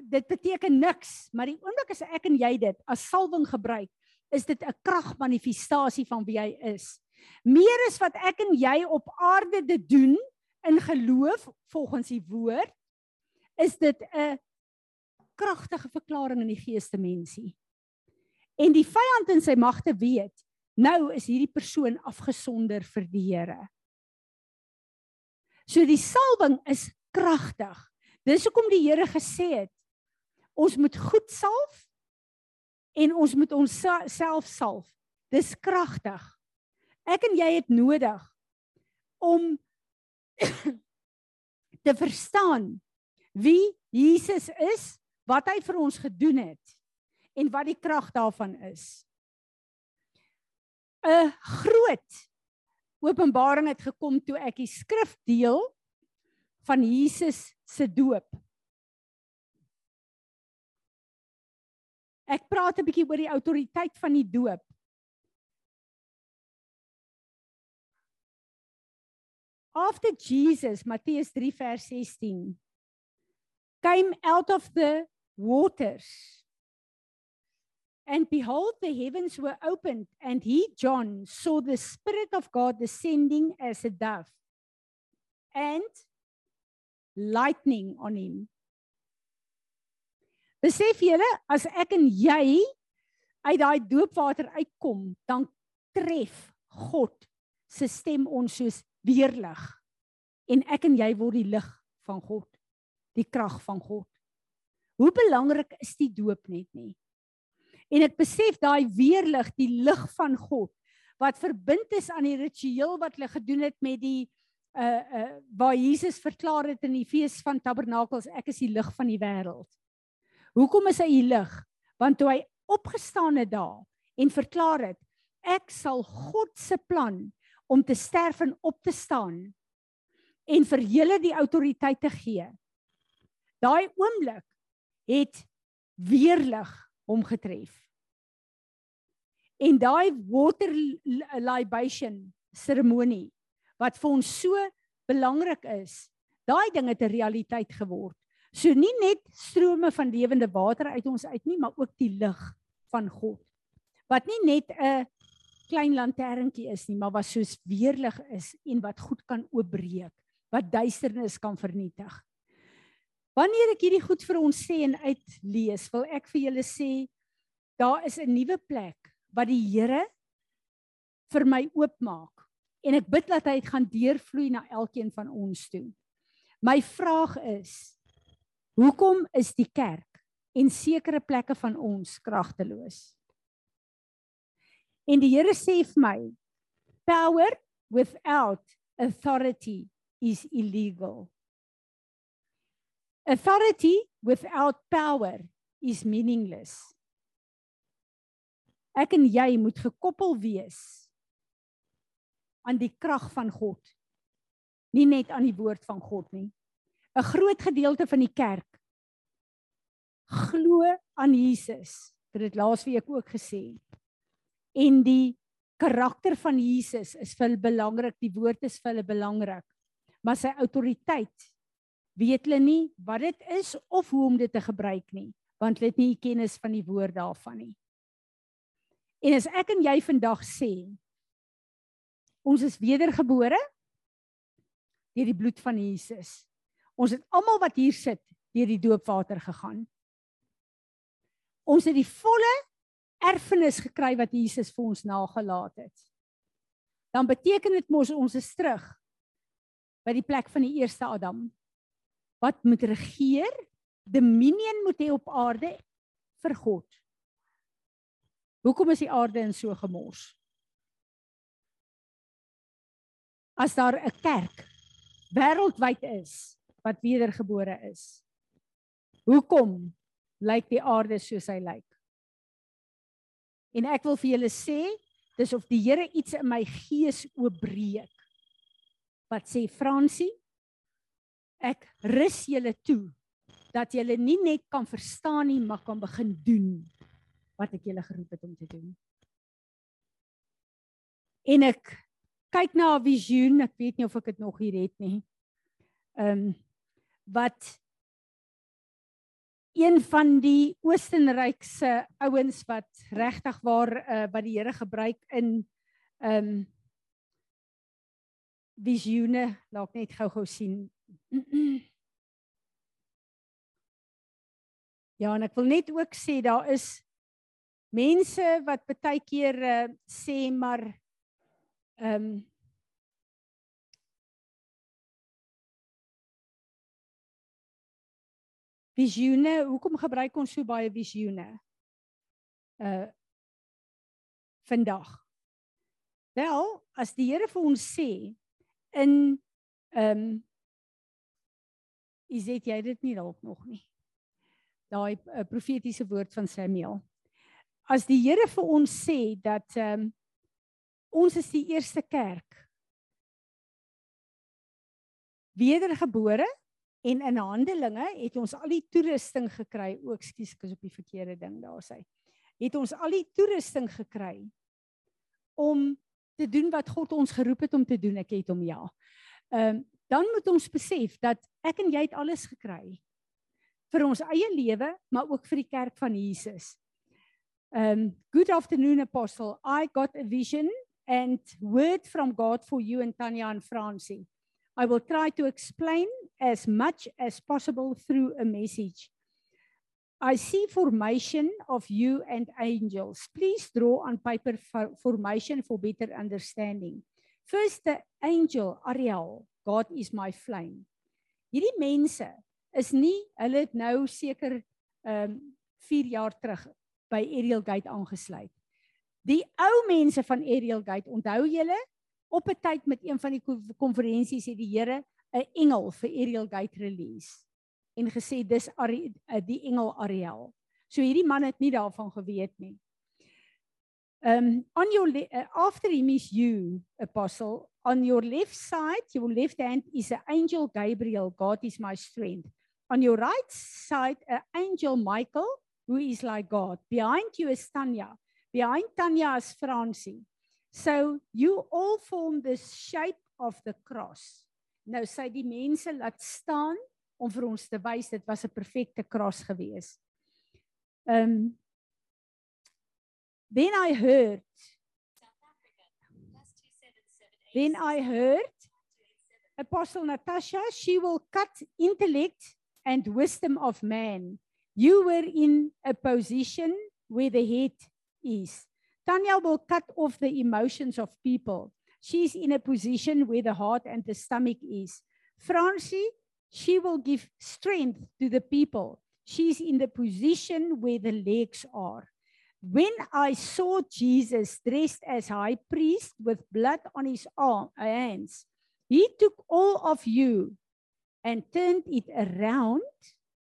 Dit beteken niks, maar die oomblik as ek en jy dit as salwing gebruik, is dit 'n kragmanifestasie van wie hy is. Meer as wat ek en jy op aarde dit doen in geloof volgens die woord, is dit 'n kragtige verklaring in die geeste mensie. En die vyand in sy magte weet, nou is hierdie persoon afgesonder vir die Here. So die salwing is kragtig. Dis hoekom die Here gesê het ons moet goed salf en ons moet ons self salf. Dis kragtig. Ek en jy het nodig om te verstaan wie Jesus is, wat hy vir ons gedoen het en wat die krag daarvan is. 'n Groot openbaring het gekom toe ek die skrif deel van Jesus se doop. Ek praat 'n bietjie oor die autoriteit van die doop. After Jesus, Matteus 3 vers 16, came out of the waters. And behold, the heavens were opened, and he, John, saw the Spirit of God descending as a dove and lightning on him. Besef julle, as ek en jy uit daai doopwater uitkom, dan tref God se stem ons soos weerlig. En ek en jy word die lig van God, die krag van God. Hoe belangrik is die doop net nie? En ek besef daai weerlig, die lig van God wat verbind is aan die ritueel wat hulle gedoen het met die uh uh waar Jesus verklaar het in die fees van tabernakels ek is die lig van die wêreld. Hoekom is hy die lig? Want toe hy opgestaan het daar en verklaar het ek sal God se plan om te sterf en op te staan en vir julle die autoriteit te gee. Daai oomblik het weerlig hom getref. En daai water libation seremonie wat vir ons so belangrik is, daai ding het 'n realiteit geword. So nie net strome van lewende water uit ons uit nie, maar ook die lig van God. Wat nie net 'n klein lanterntjie is nie, maar wat soos weerlig is en wat goed kan oopbreek, wat duisternis kan vernietig. Wanneer ek hierdie goed vir ons sê en uitlees, wil ek vir julle sê daar is 'n nuwe plek wat die Here vir my oopmaak en ek bid dat hy dit gaan deurvloei na elkeen van ons toe. My vraag is hoekom is die kerk en sekere plekke van ons kragteloos? En die Here sê vir my power without authority is illegal. Authority without power is meaningless. Ek en jy moet gekoppel wees aan die krag van God. Nie net aan die woord van God nie. 'n Groot gedeelte van die kerk glo aan Jesus. Ek het dit laasweek ook gesê. En die karakter van Jesus is vir hulle belangrik, die woord is vir hulle belangrik. Maar sy autoriteit weet hulle nie wat dit is of hoe om dit te gebruik nie, want hulle het nie kennis van die woord daarvan nie. En as ek en jy vandag sê Ons is wedergebore deur die bloed van Jesus. Ons het almal wat hier sit deur die doopwater gegaan. Ons het die volle erfenis gekry wat Jesus vir ons nagelaat het. Dan beteken dit mos ons is terug by die plek van die eerste Adam wat moet regeer, dominion moet hê op aarde vir God. Hoekom is die aarde in so gemors? as daar 'n kerk wêreldwyd is wat wedergebore is. Hoekom lyk die aarde soos hy lyk? En ek wil vir julle sê, dis of die Here iets in my gees oopbreek. Wat sê Fransie? Ek rus julle toe dat julle nie net kan verstaan nie, maar kan begin doen wat ek julle geroep het om te doen. En ek kyk na 'n visioen, ek weet nie of ek dit nog hier het nie. Ehm um, wat een van die Oostenryk se ouens wat regtig waar uh, wat die Here gebruik in ehm um, visioene, laat net gou-gou sien. Ja, en ek wil net ook sê daar is mense wat baie keer uh, sê maar Ehm um, Visioene, hoekom gebruik ons so baie visioene? Uh vandag. Wel, as die Here vir ons sê in ehm um, is dit jy dit nie dalk nog nie. Daai uh, profetiese woord van Samuel. As die Here vir ons sê dat ehm um, Ons is die eerste kerk. Wedergebore en in Handelinge het ons al die toerusting gekry. O, ekskuus, ek is op die verkeerde ding daar sê. Het ons al die toerusting gekry om te doen wat God ons geroep het om te doen. Ek het hom ja. Ehm um, dan moet ons besef dat ek en jy het alles gekry vir ons eie lewe, maar ook vir die kerk van Jesus. Um good afternoon apostle. I got a vision and word from God for you and Tanya and Francie. I will try to explain as much as possible through a message. I see formation of you and angels. Please draw on paper for formation for better understanding. First the angel Ariel, God is my flame. Hierdie mense is nie hulle het nou seker ehm um, 4 jaar terug by Ariel Gate aangesluit. Die ou mense van Ariel Gate, onthou julle, op 'n tyd met een van die ko- konferensies het die Here 'n engel vir Ariel Gate release en gesê dis Ari, uh, die engel Ariel. So hierdie man het nie daarvan geweet nie. Um on your uh, after him is you apostle on your left side your left hand is an angel Gabriel God is my strength. On your right side an angel Michael who is like God. Behind you is Tanya. Behind Tanya is Francie. So you all form the shape of the cross. Nou sy die mense laat staan om vir ons te wys dit was 'n perfekte kruis gewees. Um Then I heard Then I heard Apostle Natasha she will cut intellect and wisdom of man. You were in a position where the head is. Tanya will cut off the emotions of people. She's in a position where the heart and the stomach is. Francie, she will give strength to the people. She's in the position where the legs are. When I saw Jesus dressed as high priest with blood on his arm, hands, he took all of you and turned it around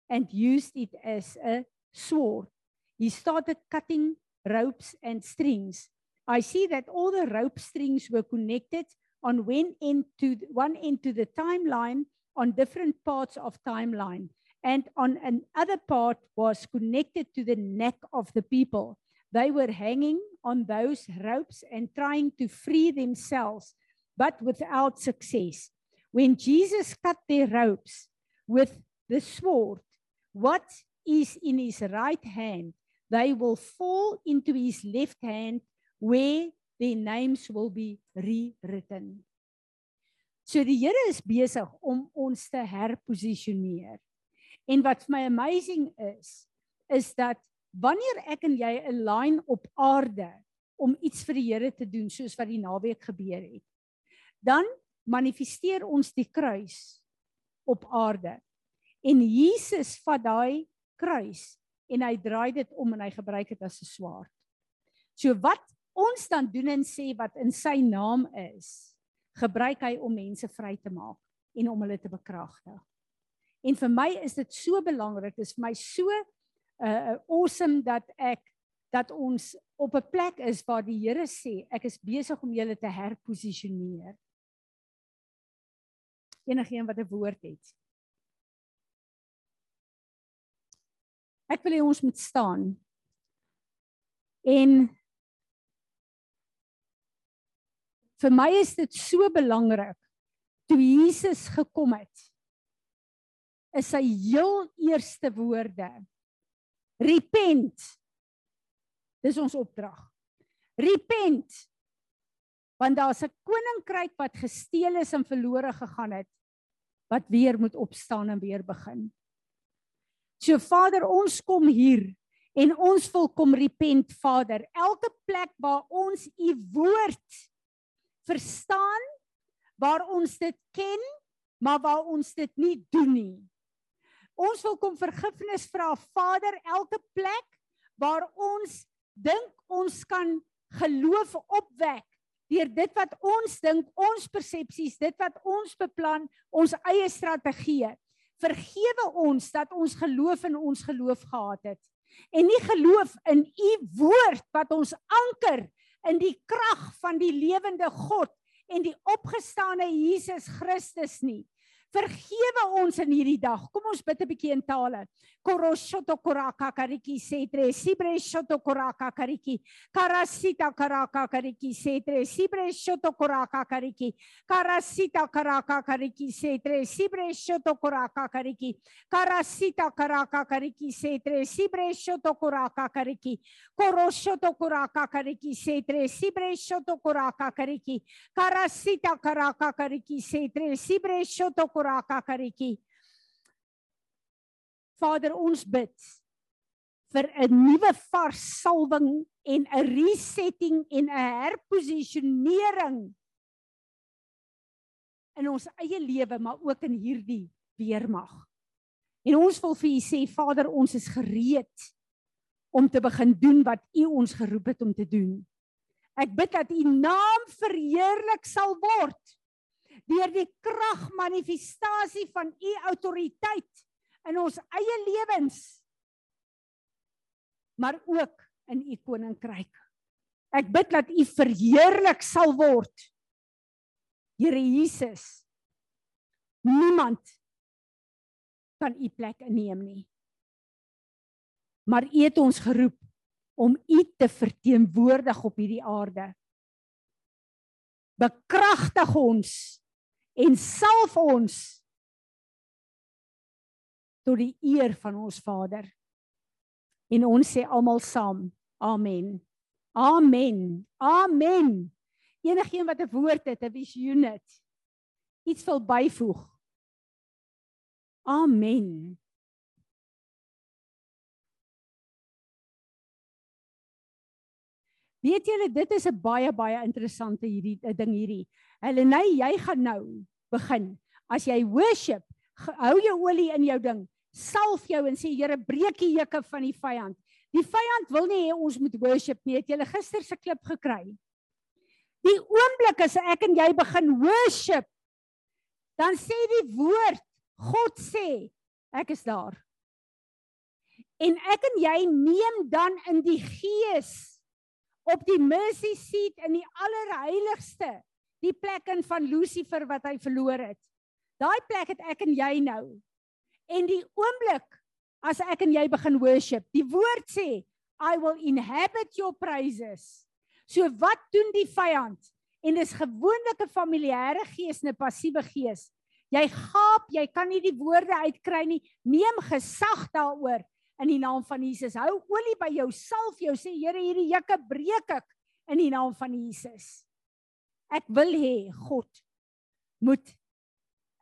and used it as a sword. He started cutting ropes and strings. I see that all the rope strings were connected on one end to one end to the timeline on different parts of timeline and on another part was connected to the neck of the people. They were hanging on those ropes and trying to free themselves, but without success. When Jesus cut their ropes with the sword, what is in his right hand, they will fall into his left hand where their names will be rewritten. So die Here is besig om ons te herposisioneer. En wat vir my amazing is, is dat wanneer ek en jy 'n line op aarde om iets vir die Here te doen soos wat die naweek gebeur het, dan manifesteer ons die kruis op aarde. En Jesus vat daai kruis en hy draai dit om en hy gebruik dit as 'n swaard. So wat ons dan doen en sê wat in sy naam is, gebruik hy om mense vry te maak en om hulle te bekragtig. En vir my is dit so belangrik, dit is vir my so uh awesome dat ek dat ons op 'n plek is waar die Here sê ek is besig om julle te herposisioneer. Enigeen wat 'n woord het. Ek wil hê ons moet staan. En vir my is dit so belangrik toe Jesus gekom het is sy heel eerste woorde repent. Dis ons opdrag. Repent. Want daar's 'n koninkryk wat gesteel is en verlore gegaan het wat weer moet opstaan en weer begin so Vader ons kom hier en ons wil kom repent Vader elke plek waar ons u woord verstaan waar ons dit ken maar waar ons dit nie doen nie Ons wil kom vergifnis vra Vader elke plek waar ons dink ons kan geloof opwek deur dit wat ons dink, ons persepsies, dit wat ons beplan, ons eie strategieë. Vergewe ons dat ons geloof in ons geloof gehad het en nie geloof in u woord wat ons anker in die krag van die lewende God en die opgestane Jesus Christus nie. Vergewe ons in hierdie dag. Kom ons bid 'n bietjie in tale. Koroshoto koraka kariki setre sibre shoto koraka kariki karasita karaka kariki setre sibre shoto koraka kariki karasita karaka kariki setre sibre shoto koraka kariki karasita karaka kariki setre sibre shoto koraka kariki koroshoto koraka kariki setre sibre shoto koraka kariki karasita karaka kariki setre sibre shoto koraka kariki Vader ons bid vir 'n nuwe vars salwing en 'n resetting en 'n herposisionering in ons eie lewe maar ook in hierdie weermag. En ons wil vir u sê Vader ons is gereed om te begin doen wat u ons geroep het om te doen. Ek bid dat u naam verheerlik sal word deur die krag manifestasie van u autoriteit in ons eie lewens maar ook in u koninkryk. Ek bid dat u verheerlik sal word. Here Jesus. Niemand kan u plek inneem nie. Maar u het ons geroep om u te verteenwoordig op hierdie aarde. Bekragtig ons en salf ons tot die eer van ons Vader. En ons sê almal saam: Amen. Amen. Amen. Enigeen wat 'n woord het, 'n visioen het, iets wil byvoeg. Amen. Weet julle dit is 'n baie baie interessante hierdie eh, ding hierdie. Hulle nee, jy gaan nou begin. As jy worship, hou jou olie in jou ding. Salf jou en sê Here, breek die juke van die vyand. Die vyand wil nie hê ons moet worship nie. Het julle gister se klip gekry? Die oomblik as ek en jy begin worship, dan sê die woord, God sê, ek is daar. En ek en jy neem dan in die gees op die mercy seat in die allerheiligste, die plek in van Lucifer wat hy verloor het. Daai plek het ek en jy nou. En die oomblik as ek en jy begin worship, die woord sê, I will inhabit your praises. So wat doen die vyand? En dis gewoonlik 'n familiêre gees, 'n passiewe gees. Jy gaap, jy kan nie die woorde uitkry nie. Neem gesag daaroor in die naam van Jesus. Hou olie by jou, salf jou, sê Here, hierdie juke breek ek in die naam van Jesus. Ek wil hê God moet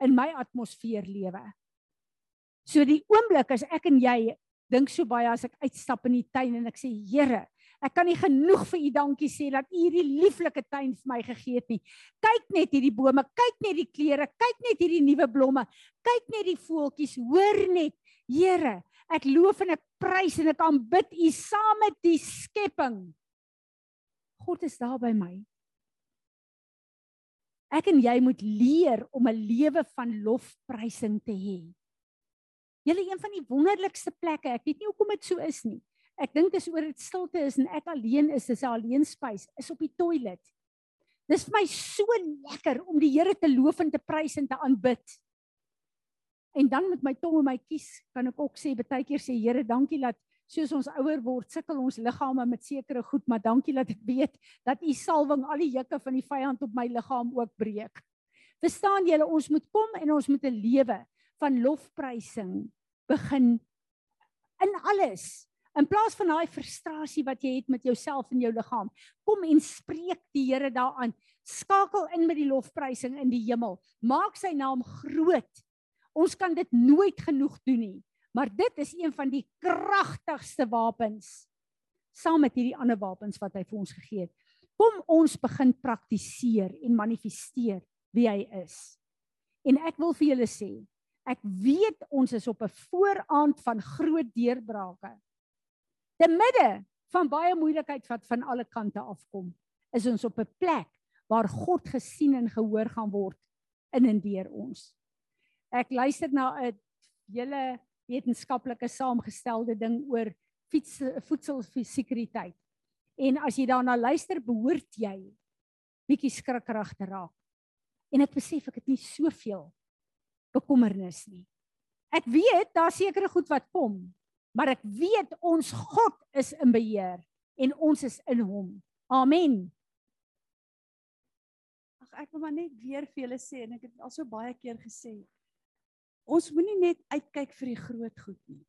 in my atmosfeer lewe. So die oomblik as ek en jy dink so baie as ek uitstap in die tuin en ek sê Here, ek kan nie genoeg vir u dankie sê dat u hierdie lieflike tuin vir my gegee het nie. Kyk net hierdie bome, kyk net die kleure, kyk net hierdie nuwe blomme, kyk net die voeltjies, hoor net, Here, Ek loof en ek prys en ek aanbid U saam met die skepping. God is daar by my. Ek en jy moet leer om 'n lewe van lofprysing te hê. Julle een van die wonderlikste plekke, ek weet nie hoekom dit so is nie. Ek dink dis oor dit stilte is en ek alleen is, dis 'n alleen spys, is op die toilet. Dis vir my so lekker om die Here te loof en te prys en te aanbid. En dan met my tong en my kies kan ek ook sê baie keer sê Here, dankie dat soos ons ouer word, sukkel ons liggame met sekere goed, maar dankie dat ek weet dat u salwing al die juke van die vyand op my liggaam ook breek. Verstaan julle, ons moet kom en ons moet 'n lewe van lofprysing begin in alles. In plaas van daai frustrasie wat jy het met jouself en jou liggaam, kom en spreek die Here daaraan. Skakel in met die lofprysing in die hemel. Maak sy naam groot Ons kan dit nooit genoeg doen nie, maar dit is een van die kragtigste wapens saam met hierdie ander wapens wat hy vir ons gegee het. Kom ons begin praktiseer en manifesteer wie hy is. En ek wil vir julle sê, ek weet ons is op 'n vooraand van groot deurbrake. Te midde van baie moeilikheid wat van alle kante afkom, is ons op 'n plek waar God gesien en gehoor gaan word in en deur ons ek luister na 'n hele wetenskaplike saamgestelde ding oor fiets voedselsekuriteit. En as jy daarna luister, behoort jy bietjie skrikkerig te raak. En ek besef ek het nie soveel bekommernis nie. Ek weet daar sekerre goed wat kom, maar ek weet ons God is in beheer en ons is in hom. Amen. Ag ek wil maar net weer vir julle sê en ek het al so baie keer gesê, Ons moenie net uitkyk vir die groot goed nie.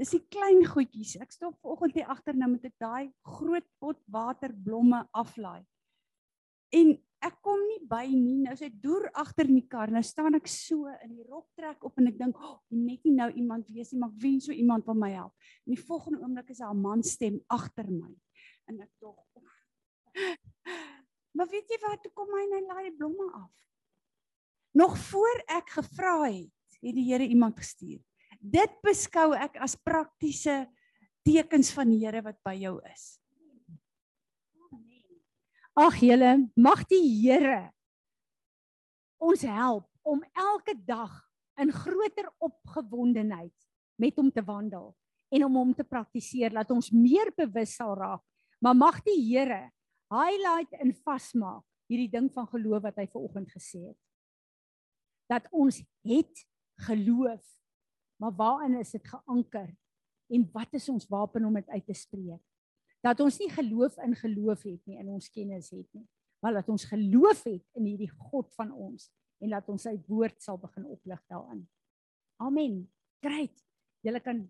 Dis die klein goedjies. Ek stop vanoggend hier agter nou met 'n daai groot pot water blomme aflaai. En ek kom nie by nie. Nou sy deur agter in die kar. Nou staan ek so in die rok trek op en ek dink, "Oh, net nie nou iemand wees nie, maar wie so iemand wil my help." En die volgende oomblik is daar 'n man stem agter my. En ek dog, "Maar weet jy wat? Toe kom hy en hy laai die blomme af." Nog voor ek gevra het, het die Here iemand gestuur. Dit beskou ek as praktiese tekens van die Here wat by jou is. Ag julle, mag die Here ons help om elke dag in groter opgewondenheid met hom te wandel en om hom te praktiseer dat ons meer bewus sal raak. Maar mag die Here highlight en vasmaak hierdie ding van geloof wat hy ver oggend gesê het. Dat ons het geloof, maar waarin is dit geanker? En wat is ons wapen om dit uit te spreek? Dat ons nie geloof in geloof het nie, in ons kennis het nie, maar dat ons geloof het in hierdie God van ons en dat ons sy woord sal begin oplig daarin. Amen. Great. Julle kan